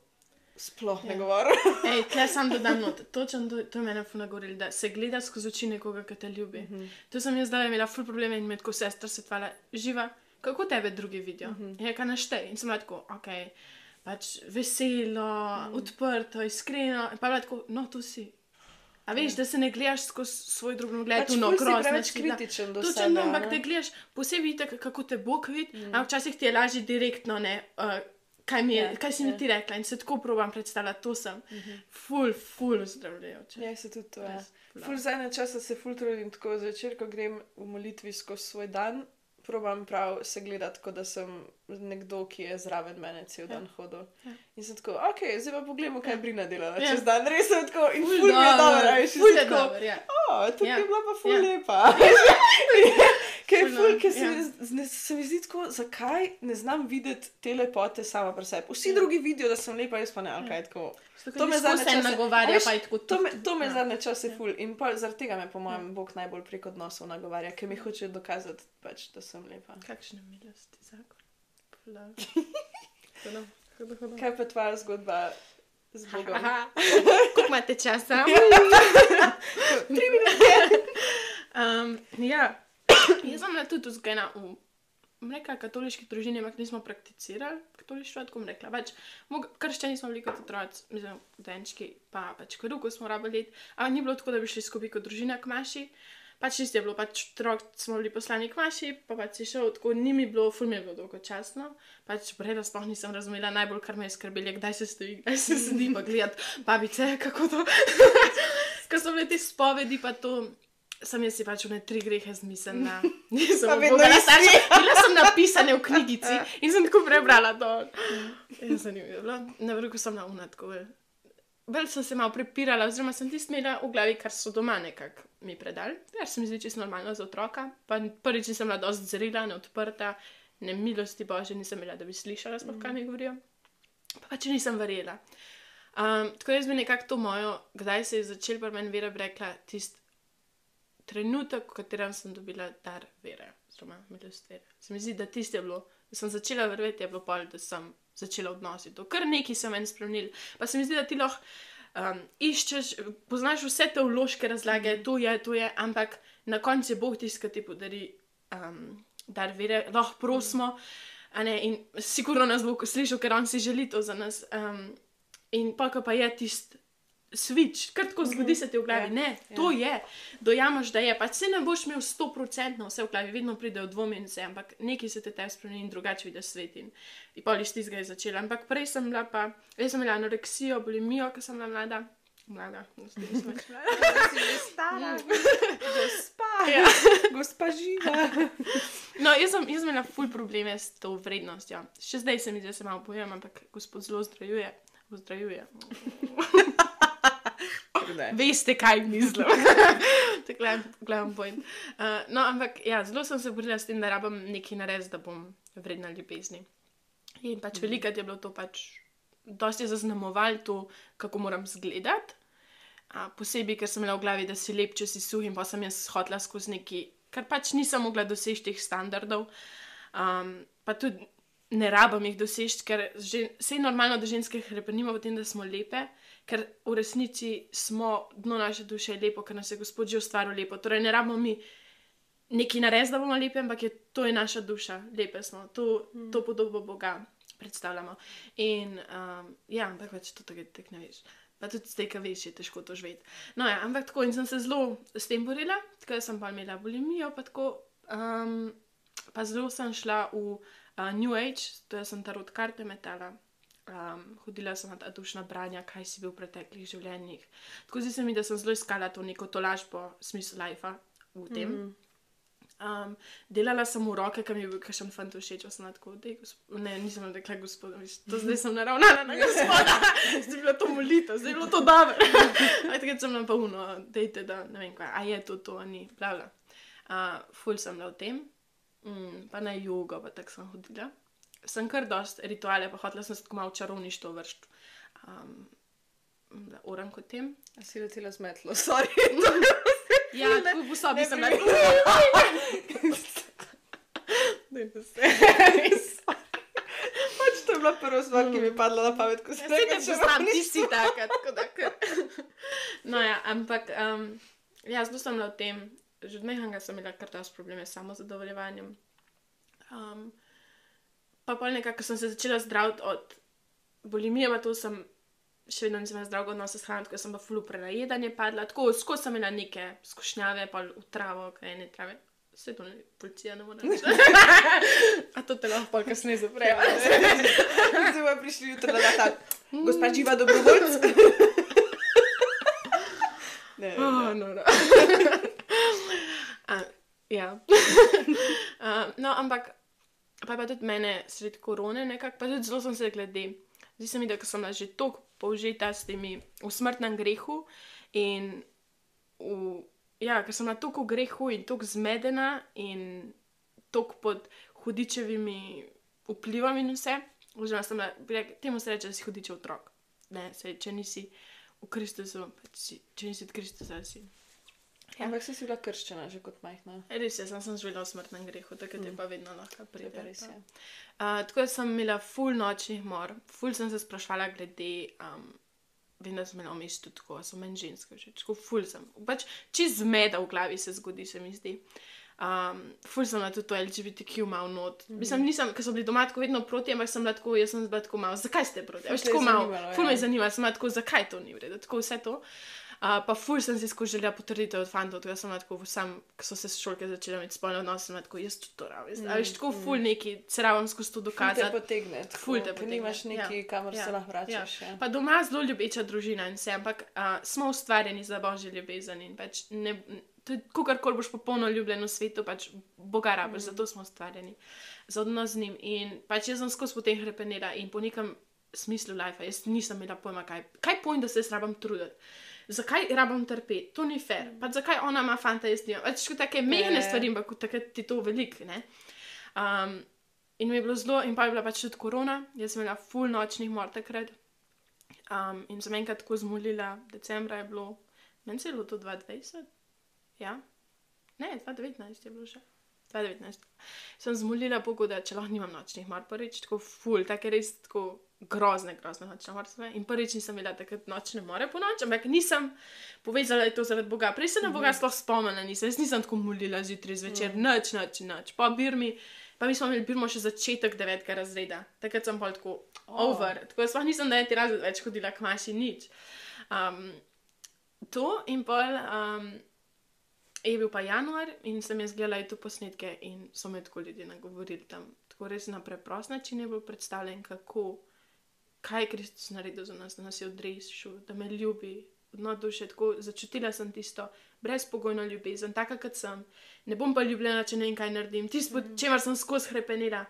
sploh ja. Ja. ne govorim. Ej, tle sam dodam not. Točno to, to je mene funa govorili, da se gleda skozi oči nekoga, ki te ljubi. Mhm. To sem jaz zdaj imela ful probleme in me tako sestra se tvala, živa, kako tebe drugi vidijo. Mhm. Je kaj naštej. In sem bila tako, ok, pač veselo, Mhm. odprto, iskreno. Pa je tako, no, tu si. A veš, da se ne gledaš skozi svoj drobnogled, Pač tu no, si grozne preveč kritičen do Točno, sebe. no, a ampak te gledaš posebej tako, kako te Bog vidi, Mm. ampak včasih ti je lažje direktno, ne, uh, kaj, mi je, Ja, kaj si mi ja. ti rekla in se tako probam predstavljati, to sem. Mm -hmm. Ful, ful zdravljajoče. Ja, se tudi to je. Res, ful Ful zadnje časa se ful trudim tako zvečer, ko grem v molitvi skozi svoj dan. Probam prav se gledati, kot da sem nekdo, ki je zraven mene cel dan hodil. Ja. In sem tako, ok, zdaj pa poglejmo, kaj je Brina delala Ja. čez dan. Res sem tako, in Ful mi je dobro, veš, ful je dobro, ja. O, tukaj Ja. je bila pa ful Ja. lepa. Kaj je Ful ker se, ja. ne, se mi zdi tako, zakaj ne znam videti te lepote sama pri sebi. Vsi Ja. drugi vidijo, da sem lepa, jaz pa ne, ali kaj tako. To me zadnje zdaj čase- nagovarja, pa je tako To me, to me ja. zadnje čase ful in pa zaradi tega me, po mojem, Bog najbolj prek odnosov nagovarja, ker mi hoče dokazati, pač, da sem lepa. Kakšne milosti, zakon. Hudo, hudo. Kaj pa tvoja zgodba. Koliko imate časa? Tri minute. Um, ja, jaz sem tudi vzgojena v bom rekla, katoliški družini, ampak nismo prakticirali katolištvo, tako bom rekla. Pač, krščani smo bili kot otroci, mislim, denčki, pa pač koruko smo rabili, ampak ni bilo tako, da bi šli skupaj kot družina k maši. Pač čisto je bilo, pač otrok smo bili poslani k maši, pa pač si šel, tako ni mi bilo, ful mi je bilo dolgočasno. Pač breda sploh nisem razumela, najbolj kar me je skrbelo, kdaj se stoji, kdaj se sedi, pa gledati babice, kako to. Ko so bile te spovedi, pa to. Sem jaz si pač v ne tri grehe zmislila. Nisem vedela, isti. Bila sem napisane v knjigici in sem tako prebrala to. Ja, zanimivo. Na vrhu sem na unatko. Bolj sem se malo prepirala, oziroma sem ti smela v glavi, kar so doma nekako mi predali. Ker se mi zdi čisto normalno za otroka. Pa prvič nisem bila dosti zrela, neodprta, ne milosti bože, nisem imela, da bi slišala, sploh kaj mi govorijo. Pa pač nisem verjela. Um, tako jaz bi nekako to mojo, kdaj se je začel pri meni vera, bi rekla, tisti trenutek, v katerem sem dobila dar vere, oziroma milost vere. Se mi zdi, da tisti je bilo, da sem začela verjeti, je bilo pol, da sem začela odnositi to. Kar nekaj sem meni spremenil. Pa se mi zdi, da ti lahko um, iščeš, poznaš vse te vložke razlage, to je, to je, ampak na koncu je Bog tisti, ki ti podari um, dar vere, lahko prosimo. Ne, in sigurno nas bo slišal, ker on si želi to za nas. Um, in pa, ko pa je tisti switch, kar tako zgodi se ti v glavi. Ja, Ne, to je, dojamaš, da je. Pač se ne boš imel 100% vse v glavi, vedno pridejo dvomi in vse, ampak nekaj se te te spremeni in drugače vidiš svet. In, in pol iz tistega je začela. Ampak prej sem bila pa, jaz sem imela anoreksijo, bulimijo, ko sem bila mlada. Mlada, zdaj nisem več mlada. Že stara, gospa, Ja. gospa živa. No, jaz sem, jaz sem imela ful probleme s to vrednostjo. Še zdaj se mi zdi, da se malo pojem, ampak gospod zelo zdravuje. Zdravuje. Veste, kaj mislim. Tako je, gledam pojem. Uh, no, ampak ja, zelo sem se borila s tem, da rabim nekaj narediti, da bom vredna ljubezni. In pač veliko je bilo to pač, dosti je zaznamovalo to, kako moram zgledati. A, posebej, ker sem imela v glavi, da si lep, če si suh in pa sem jaz hodila skozi neki, kar pač nisem mogla doseči teh standardov. Um, pa tudi ne rabim jih doseči, ker vse je normalno, da ženske hrepenimo v tem, da smo lepe, ker v resnici smo dno naše duše lepo, ker nas je Gospod že ustvaril lepo. Torej, ne rabimo mi nekaj narediti, da bomo lepi, ampak je, to je naša duša, lepe smo, to, mm. to podobo Boga predstavljamo. In um, ja, ampak pač to tako tek ne veš. Pa tudi zdaj, ki veš, je težko to živeti. No, ja, ampak tako in sem se zelo s tem borila, tako da sem pa imela bulimijo, pa tako. Um, pa zelo sem šla v uh, New Age, to je sem tarot karte metala. Um, hodila sem na ta dušna branja, kaj si bil v preteklih življenjih. Tako zdi se mi, da sem zelo iskala to neko tolažbo, smisel life v tem. Mm. Um, delala sem v roke, kam je bil kakšen fant všeč, pa sem na tako, da ne, nisem rekla gospod, viš, to zdaj sem naravnana na gospoda, zdaj je bilo to molito, zdaj je bilo to dobro. Aj takrat sem nam pa uno, dejte, da ne vem kaj, a je to to, a ni, bla bla. Uh, ful sem bila v tem, mm, pa na jogo, pa tako sem hodila. Sem kar dost rituale, pa hotela sem se tako malo čarovništvo vršt. Um, da, oran kot tem. A si letela z metlo, sorry. Ja, tako po sobi sem ne rekla. Ne, ne se. Pač to je bila prva stvar, ki mi je padla na pamet, ko sem Vse te rekla, poznam, ti si taka, tako da. No ja, ampak um, ja, zelo sem bila v tem, že od mehanga sem imela kar dosti probleme s samozadovoljevanjem. Um, pa pa nekako sem se začela zdraviti od bulimije, pa to sem še vedno nisem zdravega odnosa s hrano, tako da sem pa fulu prenajedanje padla, tako skozi sem imela neke skušnjave, pa v travo, kaj ne trave. Vse to ne, policija ne more reči. A to te lahko kasneje zapre. Zdaj bomo prišli jutri na ta. Gospa živa dobrovoljc. Ne, Oh, ne. no, no. A, Ja. uh, no, ampak pa je pa tudi mene sred korone nekako, pa tudi zelo sem se glede. Zdi se mi, da sem bila že toliko použita s temi v smrtnem grehu in v, ja, ker sem bila toliko v grehu in toliko zmedena in toliko pod hudičevimi vplivom in vse, oziroma sem bila, temu se reče, da si hudičev otrok. Ne, sej, če nisi v Kristusu, pač če nisi od Kristusa, si. Ja. Ampak si bila krščena že kot majhna. Res je, sem, sem živela v smrtnem grehu, tako da je pa vedno lahko je pride. res. pa. Ja. Uh, tako da sem imela full nočnih mor, full sem se sprašvala glede. Um, da sem imela v mestu tako, so meni ženske že, tako full sem. Pač čez zmeda v glavi se zgodi, se mi zdi. Um, ful sem na to LGBTQ malo not. Mm -hmm. Mislim, nisem, ker so bili doma tako vedno proti, ampak sem bila tako, jaz sem bila tako malo, zakaj ste proti? Ful je tako malo, ful me ja. je zanimalo, sem bila tako, zakaj to ni v redu, tako vse to. Uh, pa ful sem si skozi želela potrditev od fantov, tako da sem tako, sam, ko so se šolke začele imeti spolne odnose, sem tako, jaz tudi to rabim. Mm, veš, tako ful neki, se rabim skozi to Ful te dokazati. potegne, tako, Ful te potegne, nimaš neki, ja. kamor Ja, se lahko vračaš. Ja. Pa doma zelo ljubeča družina in vse, ampak uh, smo ustvarjeni za božjo ljubezen in pač ne. Kogarkoli boš popolno ljubljen v svetu, pač Boga rabiš, mm. zato smo ustvarjeni za odnos z njim. In pač jaz sem skozi potem hrepenela in po nekem smislu life, jaz nisem imela pojma, kaj, kaj pojem, da se jaz rabim truditi. Zakaj rabim trpeti? To ni fair. Pač zakaj ona ima fanta, jaz nimam. Pač tako take mehne Ja. stvari, ampak takrat ti to veliko, ne. Um, in mi je bilo zelo, in pa je bila pač tudi korona, jaz sem imela full nočnih mor takrat. Um, in sem enkrat tako zmolila, decembra je bilo, meni se je bilo to 2020, ja, ne, 2019 je bilo še. 2019. Sem zmolila Bogu, da če lahko nimam nočnih mor, prvič tako full, tako res tako grozne, grozne nočne bile. In prvič nisem imela takrat nočne more po noč, ampak nisem povezala, da je to zaradi Boga. Prej se na Boga sploh spomnila, nisem, jaz nisem tako molila zjutraj zvečer, noč, noč, noč. Pa birmi, pa mi smo imeli birmo še začetek devetega razreda, takrat sem pa tako over, tako da sploh nisem deveti razred več hodila k maši nič. Um, to in pol. Um, Je bil pa januar in sem jaz gledala te posnetke in so me tako ljudje nagovorili tam. Tako res na preprost način je bil predstavljen, kako, kaj je Kristus naredil za nas, da nas je odrešil, da me ljubi, odno duše. Tako začutila sem tisto brezpogojno ljubezen, taka kot sem. Ne bom pa ljubljena, če ne vem, kaj naredim. Tisto, mm. čemer sem skozi hrepenila.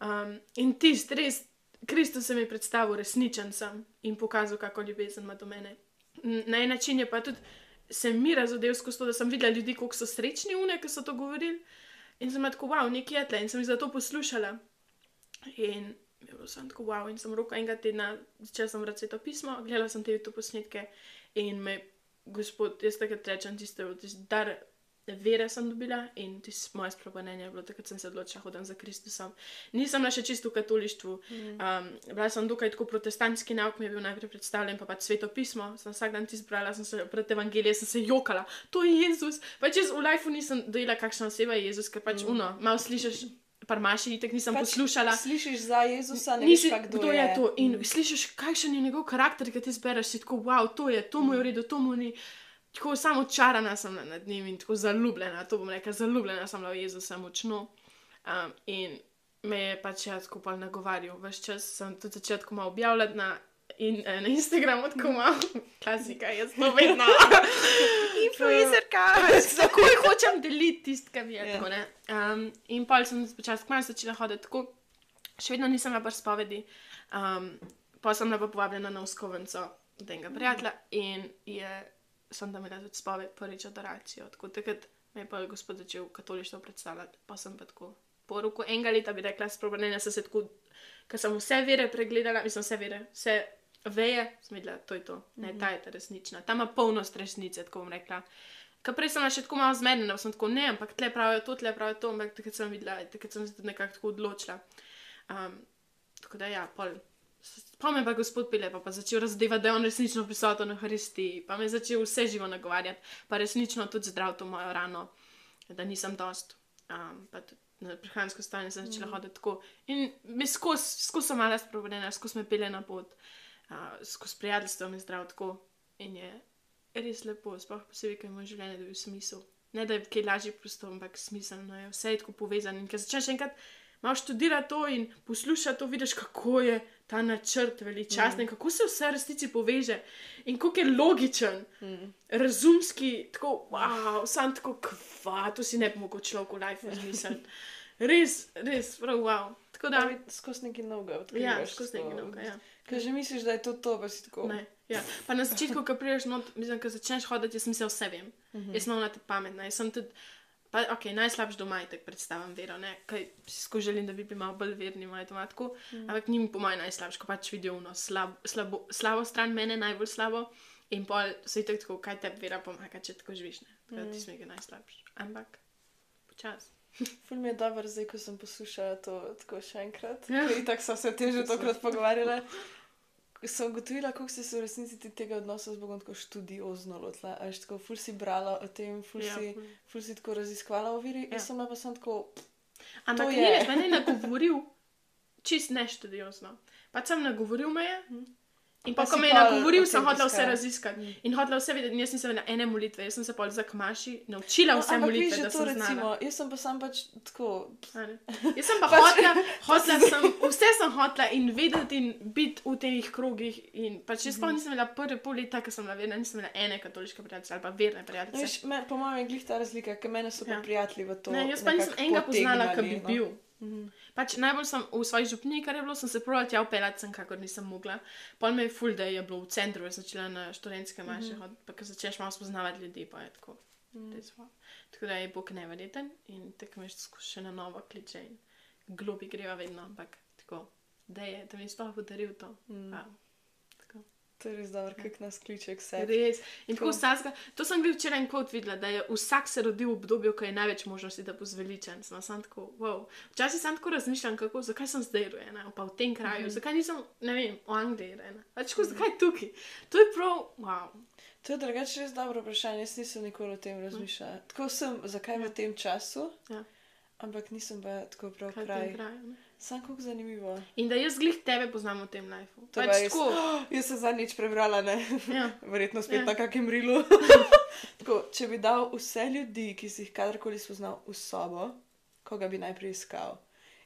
Um, in tisto, res, Kristus se mi je predstavil, resničen sem in pokazal, kako ljubezen ima do mene. Na en način je pa tudi se mi razodel skozi to, da sem videla ljudi, kako so srečni une, ki so to govorili. In sem bila tako, wow, nekje je tle in sem jih zato poslušala. In je bilo sem tako, wow, in sem roko enega tedna začela sem brati to pismo, gledala sem te YouTube posnetke in me, gospod, jaz takrat rečem, tiste, tiste dar vere sem dobila in tisto moje spremenjenje je bilo, takrat sem se odločila, hodim za Kristusom. Nisem bila še čisto v katolištvu, um, bila sem dokaj tako protestantski nauk, mi je bil najprej predstavljen, pa pač sveto pismo, sem vsak dan tisto brala, sem se pred evangelije, sem se jokala, to je Jezus. Pač jaz v lifeu nisem dojela, kakšna oseba je Jezus, ker pač mm. uno, malo slišiš, parmaši, itek nisem pač poslušala. Slišiš za Jezusa, ne Nisi, veš, kdo, kdo je to. In mm. slišiš, kakšen je njegov karakter, ki ti zbereš, si tako, wow, to je, to mu je v redu, to mu ni. Tako samo čarana sem nad njim in tako zaljubljena, to bom rekla, zaljubljena sem v Jezusa močno. Um, in me je pač jaz tako pa nagovarjal, veš čas sem tudi začela tako malo objavljati na, in, eh, na Instagramu, tako malo, klasika, jaz to vedno. Influencerka, takoj hočem deliti tisto, kar mi je. Ja. Tako, ne. um, in pol sem počasi kmalu začela hoditi tako, še vedno nisem bila pri spovedi, um, pa sem bila povabljena na uskovenco od enega prijatelja in je, sem tam imela tudi spoved, prvič adoracijo. Tako takrat me je pa gospod začel katolištvo predstavljati, pa sem pa tako po roku enega leta bi rekla, spremenila sem se tako, ker sem vse vere pregledala, mislim vse vere, vse veje, sem videla, to je to, ne, ta je ta resnična, ta ima polnost resnice, tako bom rekla. Ker prej sem bila še tako malo zmedena, sem tako ne, ampak tle pravijo to, tle pravijo to, ampak takrat sem videla, takrat sem se nekako tako odločila. Um, tako da ja, pol. Pa me pa gospod Pile pa, pa začel razdevati, da je on resnično prisoten na Hristi, pa me je začel vse živo nagovarjati, pa resnično tudi zdrav to mojo rano, da nisem dost. Um, pa tudi na prehransko stanje sem začela mm. hoditi tako. In mi skozi skozi sem mala spremenjena, skozi me pele na pot, uh, skozi prijateljstvo je zdrav tako. In je res lepo, sploh posebej, ker ima življenje dobil smisel. Ne da je kaj lažje prosto, ampak smiselno je, vse je tako povezano. In ker začneš enkrat malo študirati to in poslušati to, vidiš, kako je ta načrt veličasten, mm. kako se vse v resnici poveže in kako je logičen, Mm. razumski, tako, wow, sam tako kva, to si ne bi mogel človek v life izmisliti. Res, res, prav wow. Tako da, Da, vi skozi neki novega ja, skozi tako. nekaj novega. Ja. Ker že misliš, da je to to, pa si tako. Ne, ja. Pa na začetku, ko prideš not, mislim, ko začneš hoditi, jaz mislim, vse vem. Mm -hmm. Jaz sem na te pametna, jaz sem tudi. Pa, ok, najslabši doma je tako predstavljam vero, ne? kaj sisko želim, da bi bili malo bolj verni, moje tomatko. Mm. Ampak njim po mojem najslabši, ko pač vidijo no, slab, slabo, slabo stran mene, najbolj slabo. In pol so jih tako, kaj te vera pomaga, če tako živiš. Ne? Tako da ti smo nekaj najslabši. Ampak počasi. Ful mi je dobro, zdaj ko sem poslušala to tako še enkrat. Ja. Tako so se o tem že tokrat pogovarjali. Sem ugotovila, kako si se v resnici ti tega odnosa z Bogom tako študiozno lotila. A Veš, tako ful si brala o tem, ful, Ja, si, ful. si tako raziskvala o veri. Ja. Jaz sem pa sem tako, Ampak ni več, meni je nagovoril, čist neštudijozno. Pač sem nagovoril me je. In pa, Pa ko me je nagovoril, sem hotela vse raziskati. In hotela vse vedeti. Jaz nisem vedela ene molitve, jaz sem se pol za kmaši naučila vse ampak molitve, da sem recimo, znala. jaz sem pa sam pač tako. Jaz sem pa hotela, hotela sem, vse sem hotela in vedeti in biti v teh krogih. In pač jaz pa Mhm. nisem imela prve pol leta, ko sem bila verna, nisem imela ene katoliške prijateljice ali pa verne No, prijateljice. Veš, me, po mojem je glih ta razlika, ker mene so pa Ja. prijatelji v to. Ne, jaz pa nisem enega poznala, ki bi potegnali, no. bil. Pač najbolj sem v svoji župni, kar je bilo, sem se pravila tja upeljati, sem kakor nisem mogla. Pol me je ful, da je bilo v centru, jaz začela na študentske maše, mm -hmm. pa ko začneš malo spoznavati ljudi, pa je tako. Mm. Tako da je Bog neverjeten in tako me še na novo kliče in globi greva vedno, ampak tako, da je, da mi je sploh podaril to. Mm. Wow. To je res dobro, kako nas kliče k sebi. Res. In tako vsakega, to sem bil včeraj en kvot videla, da je vsak se rodil v obdobju, ko je največ možnosti, da bo zveličen. Sem sam tako, wow. Včasih sem tako razmišljam, kako, zakaj sem zdaj rojena, pa v tem kraju, mm -hmm. zakaj nisem, ne vem, v Angliji rojena. Pač tako, zakaj tukaj? To je prav, wow. To je drugače res dobro vprašanje, jaz nisem nikoli o tem razmišljala. Tako sem, zakaj v tem času, Ja. ampak nisem pa tako prav Kaj kraj. kraju, ne? Sam kako zanimivo. In da jaz glih tebe poznam v tem lifeu. Pač pa res- tako. Jaz sem zadnjič prebrala, ne. Ja. Verjetno spet Ja. na kakem rilu. tako, če bi dal vse ljudi, ki si jih kadarkoli spoznal v sobo, koga bi najprej iskal.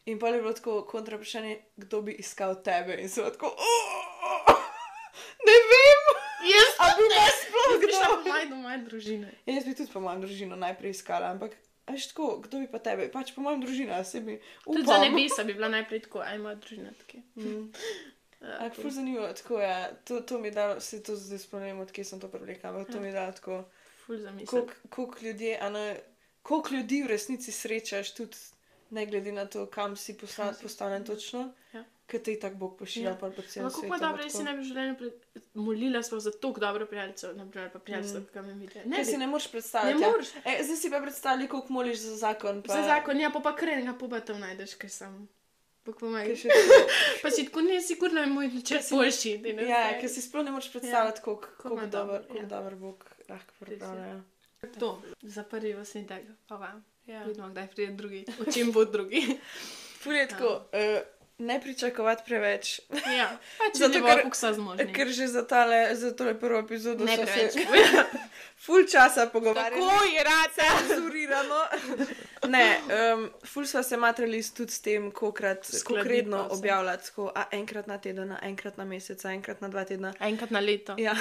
In pa je bilo tako kontra vprašanje, kdo bi iskal tebe. In so tako, "Oh, ne vem, Jaz bi me sploh kdo. po moje do moje družine. Ja, jaz bi tudi po mojem družino najprej iskala, ampak veš tako, kdo bi pa tebe? Pač po mojem družina, se bi Tudi za nebesa bi bila najprej tako, aj moja družina tako. Mm. Ja, Ampak ful zanimivo, tako je. To, to mi je dalo, se to zdaj spomnim, odkje sem to preblekla, ampak to mi je dalo tako. Ful za misel. Koliko ljudje, a ne, koliko ljudi v resnici srečaš, tudi ne glede na to, kam si posla- Kam si. postavljen točno, Ja. Ker te tako Bog pošilja Ja. ja. celem Ampak svetu. kako dobro, pa jaz si ne bi v življenju pred- molila sploh za tako dobro prijateljico, naprimer pa prijateljico, ki me vidi. Ne, si bi. ne moreš predstavljati. Ne ja. moreš. E, zdaj si pa predstavljaj, koliko moliš za zakon. Pa, Za zakon, ja, pa pa kar enega poba tam najdeš, ker sem. Pa si tako ne, sigurno je moj načrt boljši. ne Ja, ker si sploh ne moreš predstavljati, koliko Kako ima koliko dobro, dober, koliko ja. dober Bog lahko pripravlja. ja. To, za prvi osnitek, pa vam. Ja. Vidimo, kdaj pride drugi. O čem bo drugi. Ful je tako, uh, ne pričakovati preveč. ja, pač Zato, ker- ker že za tale, za tole prvo epizodo Ne preveč. se ful časa pogovarjali. Tako je rad. cenzurirano. ne, um, ful sva se matrali s- tudi s tem, Skladiva konkretno objavljati, tako, a enkrat na teden, a enkrat na mesec, a enkrat na dva tedna. Enkrat na leto. Ja.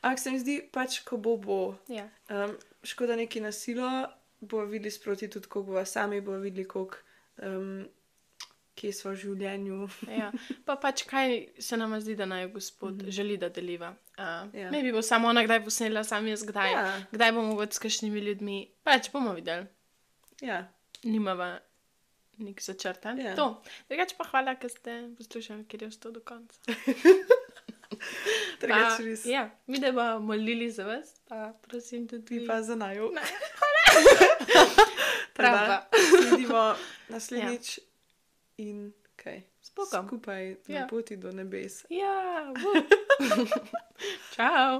Ampak se mi zdi, pač, ko bo, bo. Ja. Um, škoda neki nasilo, bo videli sproti tudi, koliko bova sami, bo videli, koliko, um, kje smo v življenju. Ja. Pa pač kaj se nam zdi, da naj Gospod mm -hmm. želi, da deliva. Uh, ja. Ja. Ne bi bo samo ona kdaj posnela, sam jaz kdaj. Ja. Kdaj bomo mogoče s kakšnimi ljudmi. Pač bomo videli. Ja. Nimava nik začrtan. Ja. To. Drugače pa hvala, ker ste poslušali, ker je ostal do konca. Res. ja, mi da bomo molili za vas, pa prosim tudi Vi pa za najo. Ne. Prav. Prava. Vidimo naslednjič ja. In kaj. S Bogom. Skupaj Ja. na poti do nebes. Ja, bo. Čau.